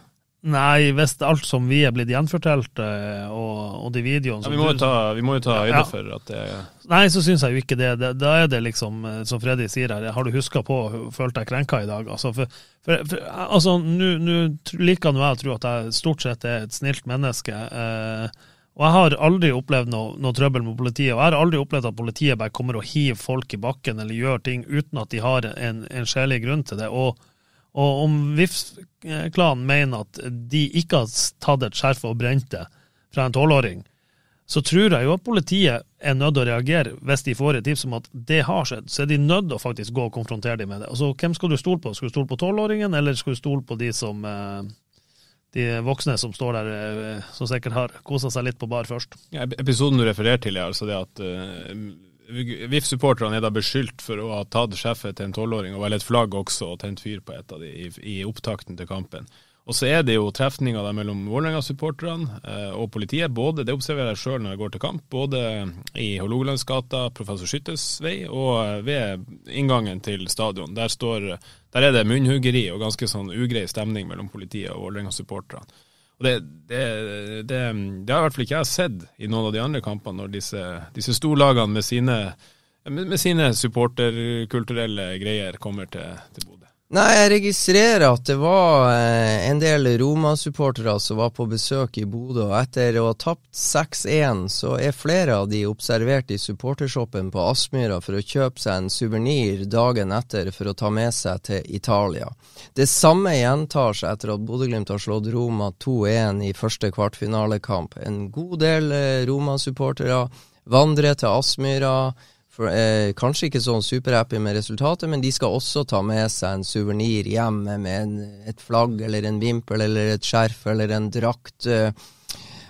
Nei, hvis alt som vi er blitt gjenfortalt, eh, og, og de videoene ja, vi, må ta, vi, må jo ta, øyde ja. for at det Nei, så syns jeg jo ikke det. det. Da er det liksom, eh, som Freddy sier her, har du huska på følt deg krenka i dag? Altså, for, for, for, altså nå liker nå jeg å tro at jeg stort sett er et snilt menneske. Eh, og jeg har aldri opplevd noe, noe, trøbbel med politiet. Og jeg har aldri opplevd at politiet bare kommer og hiver folk i bakken eller gjør ting uten at de har en, en skjellig grunn til det. Og, og om VIF-klanen mener at de ikke har tatt et skjerf og brent det fra en tolvåring, så tror jeg jo at politiet er nødt til å reagere hvis de får et tips om at det har skjedd. Så er de nødt til å faktisk gå og konfrontere dem med det. Altså, Hvem skal du stole på? Skal du stole på tolvåringen, eller skal du stole på de som eh, de voksne som står der, eh, som sikkert har kosa seg litt på bar først. Ja, episoden du refererer til, er altså det at uh, VIF-supporterne er da beskyldt for å ha tatt sjefet til en tolvåring og vel et flagg også, og tent fyr på et av de i, i opptakten til kampen. Og så er det jo trefninger mellom Vålerenga-supporterne eh, og politiet. både, Det observerer jeg sjøl når jeg går til kamp. Både i Hålogalandsgata, Professor Skyttes vei, og eh, ved inngangen til stadion. Der, står, der er det munnhuggeri og ganske sånn ugrei stemning mellom politiet og Vålerenga-supporterne. Og det, det, det, det, har i hvert fall ikke jeg sett i noen av de andre kampene, når disse, disse storlagene med sine, med, med sine supporterkulturelle greier kommer til, til Bodø. Nei, jeg registrerer at det var eh, en del Roma-supportere som var på besøk i Bodø. og Etter å ha tapt 6-1, så er flere av de observert i supportershoppen på Aspmyra for å kjøpe seg en suvenir dagen etter for å ta med seg til Italia. Det samme gjentar seg etter at Bodø-Glimt har slått Roma 2-1 i første kvartfinalekamp. En god del eh, Roma-supportere vandrer til Aspmyra for, eh, kanskje ikke sånn superhappy med resultatet, men de skal også ta med seg en suvenir hjem med en, et flagg eller en vimpel eller et skjerf eller en drakt.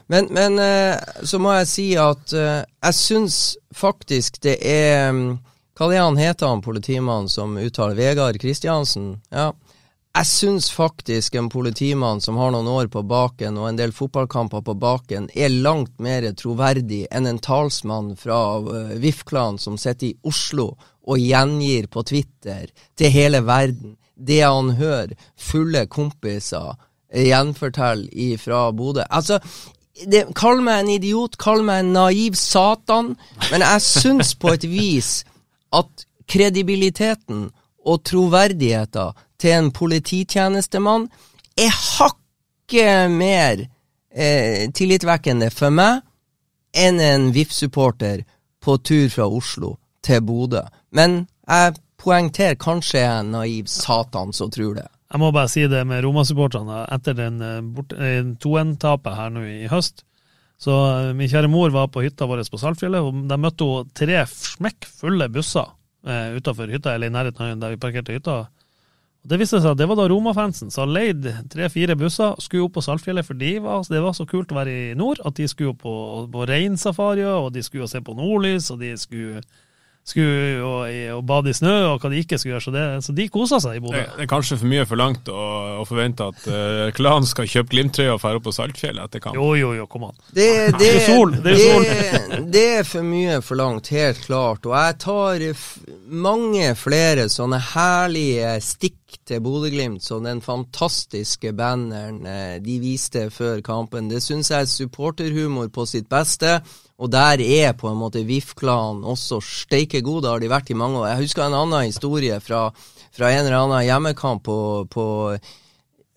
Men, men eh, så må jeg si at eh, jeg syns faktisk det er Hva er han heter han politimannen som uttaler Vegard Kristiansen? Ja. Jeg syns faktisk en politimann som har noen år på baken og en del fotballkamper på baken, er langt mer troverdig enn en talsmann fra uh, VIF-klanen som sitter i Oslo og gjengir på Twitter til hele verden det han hører fulle kompiser gjenfortelle fra Bodø. Altså, det, kall meg en idiot, kall meg en naiv satan, men jeg syns på et vis at kredibiliteten og troverdigheten til en polititjenestemann er hakket mer eh, tillitvekkende for meg enn en VIF-supporter på tur fra Oslo til Bodø. Men jeg poengterer kanskje jeg er en naiv satan som tror det. Jeg må bare si det med Roma-supporterne. Etter den eh, 2-1-tapet her nå i høst, så eh, min kjære mor var på hytta vår på Saltfjellet, og de møtte hun tre smekkfulle busser eh, utafor hytta, eller i nærheten av der vi parkerte hytta. Og Det viste seg at det var da Roma-fansen som leide tre-fire busser, skulle opp på Saltfjellet, for de var, det var så kult å være i nord at de skulle på, på reinsafarier, og de skulle se på nordlys, og de skulle skulle og, og, bade i snø, og hva de ikke skulle gjøre. Så, det, så de kosa seg i Bodø. Det, det, er kanskje for mye forlangt å, å forvente at uh, klanen skal kjøpe Glimt-trøye og dra opp på Saltfjellet etter kamp. Jo, jo, jo, kom an. Det, det, er sol. Det er, sol. det er for mye forlangt, helt klart. Og jeg tar mange flere sånne herlige stikk til Bodø-Glimt, som den fantastiske banneren eh, de viste før kampen. Det syns jeg er supporterhumor på sitt beste. Og der er på en måte VIF-klanen også steike gode, har de vært i mange år. Jeg husker en annen historie fra, fra en eller annen hjemmekamp på, på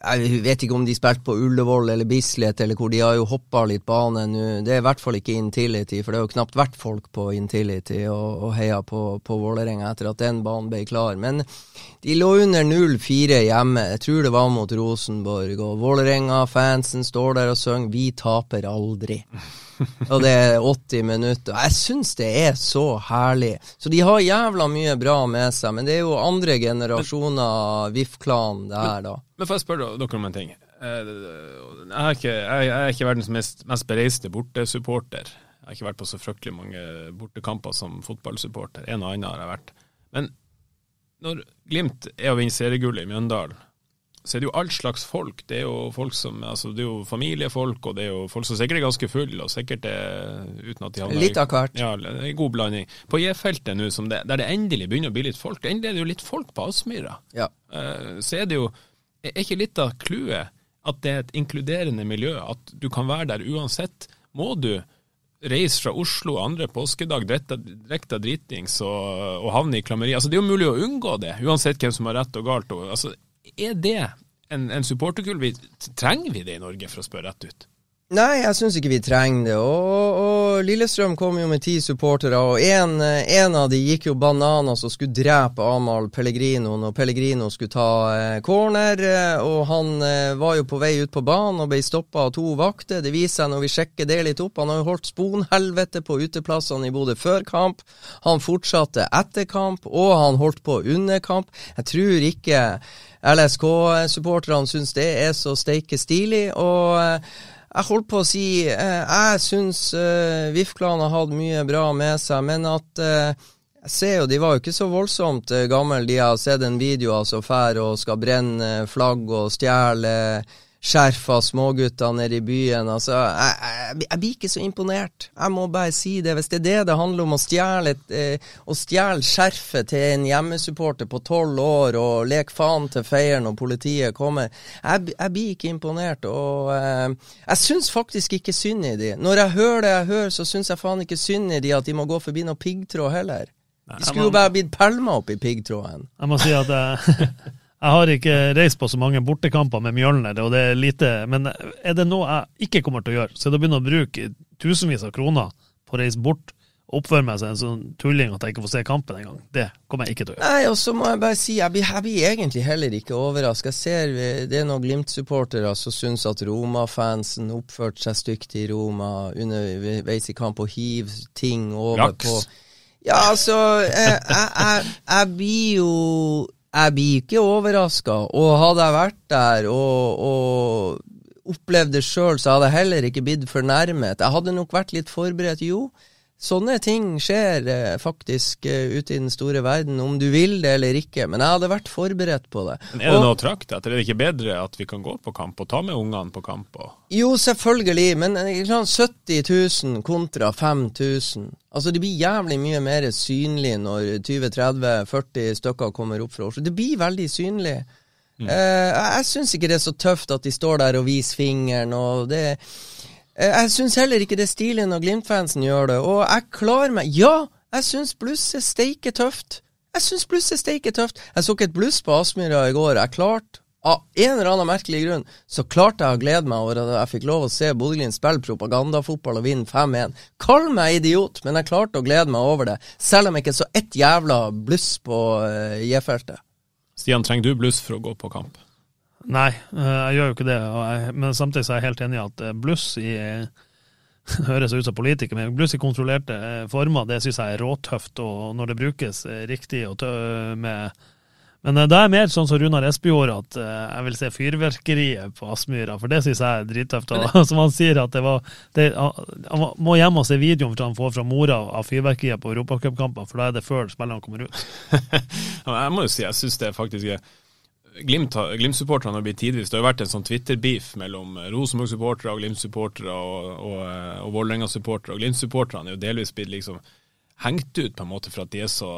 jeg vet ikke om de spilte på Ullevål eller Bislett, eller hvor de har jo hoppa litt bane nå. Det er i hvert fall ikke Intility, for det har jo knapt vært folk på Intility og, og heia på, på Vålerenga etter at den banen ble klar. Men de lå under 0-4 hjemme. Jeg tror det var mot Rosenborg. Og Vålerenga-fansen står der og synger 'Vi taper aldri' og det er 80 minutter. Jeg syns det er så herlig. Så de har jævla mye bra med seg, men det er jo andre generasjoner VIF-klan det her, da. Men får jeg spørre dere om en ting? Eh, jeg er ikke, jeg er ikke verdens mest, mest bereiste bortesupporter. Jeg har ikke vært på så fryktelig mange bortekamper som fotballsupporter. En og annen har jeg vært. Men når Glimt er å vinne seriegullet i Mjøndalen, så er det jo all slags folk. Det er jo folk som, altså det er jo familiefolk, og det er jo folk som sikkert er ganske fulle, og sikkert er uten at de har Litt av hvert. Ja, en god blanding. På J-feltet nå, der det endelig begynner å bli litt folk, endelig er det jo litt folk på Aspmyra. Ja. Uh, så er det jo Er ikke litt av clouet at det er et inkluderende miljø, at du kan være der uansett? Må du reise fra Oslo andre påskedag direkte dritings og, og havne i klammeri? Altså, det er jo mulig å unngå det, uansett hvem som har rett og galt. Og, altså, er det en, en supporterkull? Trenger vi det i Norge, for å spørre rett ut? Nei, jeg syns ikke vi trenger det. Og, og Lillestrøm kom jo med ti supportere, og en, av de gikk jo bananas og skulle drepe Amahl Pellegrino når Pellegrino skulle ta eh, corner. Eh, og han eh, var jo på vei ut på banen og ble stoppa av to vakter. Det viser seg når vi sjekker det litt opp. Han har jo holdt sponhelvete på uteplassene i Bodø før kamp. Han fortsatte etter kamp, og han holdt på under kamp. Jeg tror ikke LSK-supporterne syns det er så steike stilig. og eh, jeg holdt på å si eh, Jeg syns uh, VIF-klanen har hatt mye bra med seg, men at jeg ser jo, De var jo ikke så voldsomt gamle. De har sett en video altså, fær og skal brenne flagg og stjele skjerfa smågutter nede i byen. Altså, jeg, jeg, jeg, blir ikke så imponert. Jeg må bare si det. Hvis det er det det handler om, å stjele, eh, å stjele skjerfet til en hjemmesupporter på tolv år og leke faen til feieren når politiet kommer, jeg, jeg blir ikke imponert. Og eh, jeg syns faktisk ikke synd i de. Når jeg hører det jeg hører, så syns jeg faen ikke synd i de at de må gå forbi noe piggtråd heller. De skulle jo bare blitt pælma opp i piggtråden. Jeg må si at jeg har ikke reist på så mange bortekamper med Mjølner, og det er lite Men er det noe jeg ikke kommer til å gjøre, så er det å begynne å bruke tusenvis av kroner på å reise bort og oppføre meg som en sånn tulling at jeg ikke får se kampen engang. Det kommer jeg ikke til å gjøre. Nei, og så må jeg bare si, jeg blir, jeg blir egentlig heller ikke overraska. Jeg ser det er noen Glimt-supportere som syns at Roma-fansen oppførte seg stygt i Roma underveis i kamp og hiv ting over Laks. på Ja, altså, jeg, jeg, jeg, jeg blir jo Jeg blir ikke overraska. Og hadde jeg vært der og, og opplevd det sjøl, så hadde jeg heller ikke blitt fornærmet. Jeg hadde nok vært litt forberedt, jo. Sånne ting skjer eh, faktisk eh, ute i den store verden, om du vil det eller ikke. Men jeg hadde vært forberedt på det. Men er det Og- noe å trakte etter? Er det ikke bedre at vi kan gå på kamp og ta med ungene på kamp? Og... Jo, selvfølgelig, men eh, ikke 70 000 kontra 5000. Altså, det blir jævlig mye mer synlig når 20-30-40 stykker kommer opp fra Oslo. Det blir veldig synlig. Eh, jeg syns ikke det er så tøft at de står der og viser fingeren, og det Jeg syns heller ikke det er stilig når Glimt-fansen gjør det, og jeg klarer meg Ja, jeg syns bluss er steike tøft. Jeg syns bluss er steike tøft. Jeg så ikke et bluss på Aspmyra i går. Jeg klarte av en eller annen merkelig grunn så klarte jeg å glede meg over at jeg fikk lov å se Bodø-Glimt spille propagandafotball og vinne 5-1. Kall meg idiot, men jeg klarte å glede meg over det, selv om jeg ikke så ett jævla bluss på J-feltet. Stian, trenger du bluss for å gå på kamp? Nei, eh, jeg gjør jo ikke det. Jeg, men samtidig så er jeg helt enig i at eh, bluss i høres ut som politiker, men bluss i kontrollerte eh, former, det syns jeg er råtøft. Og når det brukes riktig og tø med Men det er mer sånn som Runar Espejord, at jeg vil se fyrverkeriet på Aspmyra, for det syns jeg er drittøft. Og som han sier, at det var det, Han må hjem og se videoen for han får fra mora av fyrverkeriet på europacupkamper, for da er det før spillerne kommer ut. Jeg må jo si, jeg syns det faktisk er Glimt-supporterne har blitt tidvis Det har vært en sånn Twitter-beef mellom Rosenborg-supportere og Glimt-supportere og, og, og Vålerenga-supportere. Og Glimt-supporterne er jo delvis blitt liksom hengt ut på en måte for at de er så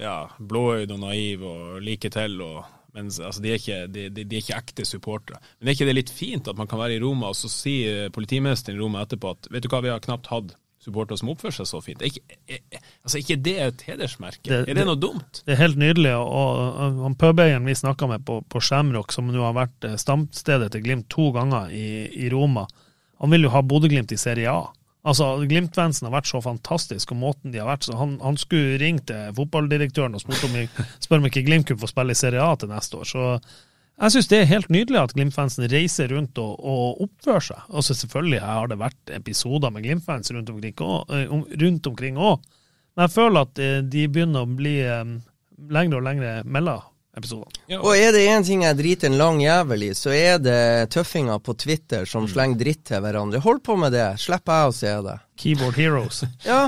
ja, blåøyde og naive og like til. og mens altså, de, er ikke, de, de, de er ikke ekte supportere. Men er ikke det litt fint at man kan være i Roma, og så sier politimesteren i Roma etterpå at vet du hva, vi har knapt hatt supportere som oppfører seg så fint. Er ikke, er, er, altså, ikke det et hedersmerke? Det- er det noe dumt? Det er helt nydelig. og, og han pubeieren vi snakka med på, på Skjemrock, som nå har vært eh, stamstedet til Glimt to ganger i, i Roma, han vil jo ha Bodø-Glimt i Serie A. Altså, Glimt-fansen har vært så fantastisk, og måten de har vært så Han, han skulle ringt til fotballdirektøren og spurt om, spør om ikke Glimt kunne få spille i Serie A til neste år. Så jeg syns det er helt nydelig at Glimt-fansen reiser rundt og, og oppfører seg. Altså Selvfølgelig har det vært episoder med Glimt-fans rundt omkring også- eh, òg, men jeg føler at eh, de begynner å bli um, lengre og lengre mellom episodene. Og er det én ting jeg driter en lang jævel i, så er det tøffinger på Twitter som slenger dritt til hverandre. Hold på med det, slipper jeg å se det. Keyboard Heroes. Ja,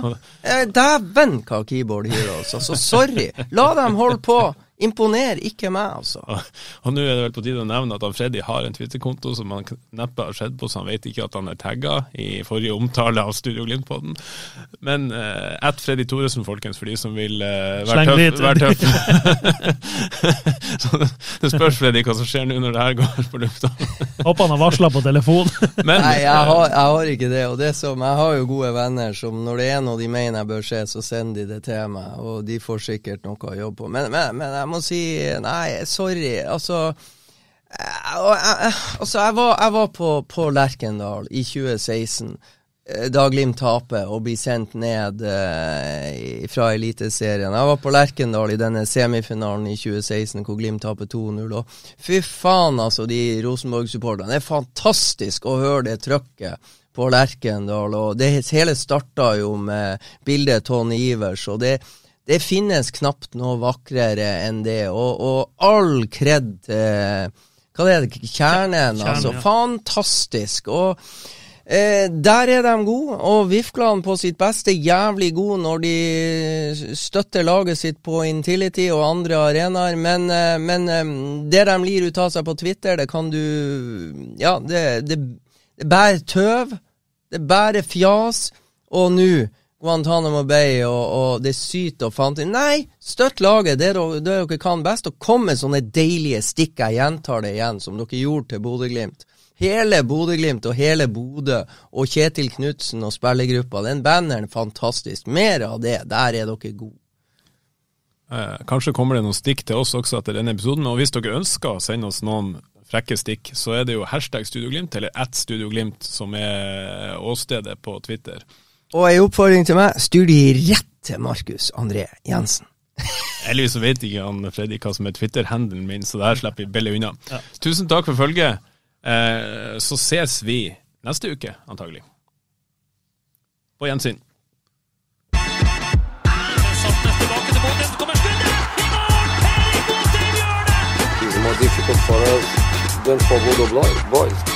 dæven hva Keyboard Heroes. Altså, sorry. La dem holde på. Imponer ikke meg, altså. Og nå er det vel på tide å nevne at han Freddy har en Twitter-konto som han neppe har sett på, så han vet ikke at han er tagga i forrige omtale av Studio Glimt-podden. Men uh, at Freddy Thoresen, folkens, for de som vil uh, være tøff. drit. Tøff. så det, det spørs, Freddy, hva som skjer nå når det her går på lufta. Håper han har varsla på telefon. Men Nei, jeg eh, har, jeg har ikke det. Og det som, jeg har jo gode venner som når det er noe de mener jeg bør se, så sender de det til meg. Og de får sikkert noe å jobbe på. Men, men, men jeg må si nei, sorry. Altså jeg, jeg, altså, jeg var, jeg var på, på Lerkendal i 2016. eh, Da Glimt taper og blir sendt ned eh, fra Eliteserien. Jeg var på Lerkendal i denne semifinalen i 2016 hvor Glimt taper 2-0. Og fy faen, altså, de Rosenborg-supporterne. Det er fantastisk å høre det trøkket på Lerkendal. Og det hele starta jo med bildet Tony Ivers. og det det finnes knapt noe vakrere enn det, og, og all kred til Hva det er det? Kjernen, Kjernen, altså. ja. Fantastisk. Og eh, der er de gode, og Vifkland på sitt beste jævlig gode når de støtter laget sitt på Intility og andre arenaer, men, eh, men eh, det de lir ut av seg på Twitter, det kan du Ja, det, det, det bærer tøv, det bærer fjas, og nå Guantánamo Bay, og, og det syter og fant Nei, støtt laget, det dere, det dere kan best, og kom med sånne deilige stikk, jeg gjentar det igjen, som dere gjorde til Bodø-Glimt. Hele Bodø-Glimt og hele Bodø og Kjetil Knutsen og spillergruppa, den banneren fantastisk. Mer av det, der er dere gode. Eh, kanskje kommer det noen stikk til oss også etter denne episoden. Og hvis dere ønsker å sende oss noen frekke stikk, så er det jo hashtag Studioglimt eller at Studioglimt som er åstedet på Twitter. Og ei oppfordring til meg, styr de rett til Markus André Jensen. Heldigvis så vet ikke han Freddy hva som er Twitter-handelen min, så det her slipper vi billig unna. Tusen takk for følget. Eh, så ses vi neste uke, antagelig. På gjensyn. More difficult for us than for Bodo boys.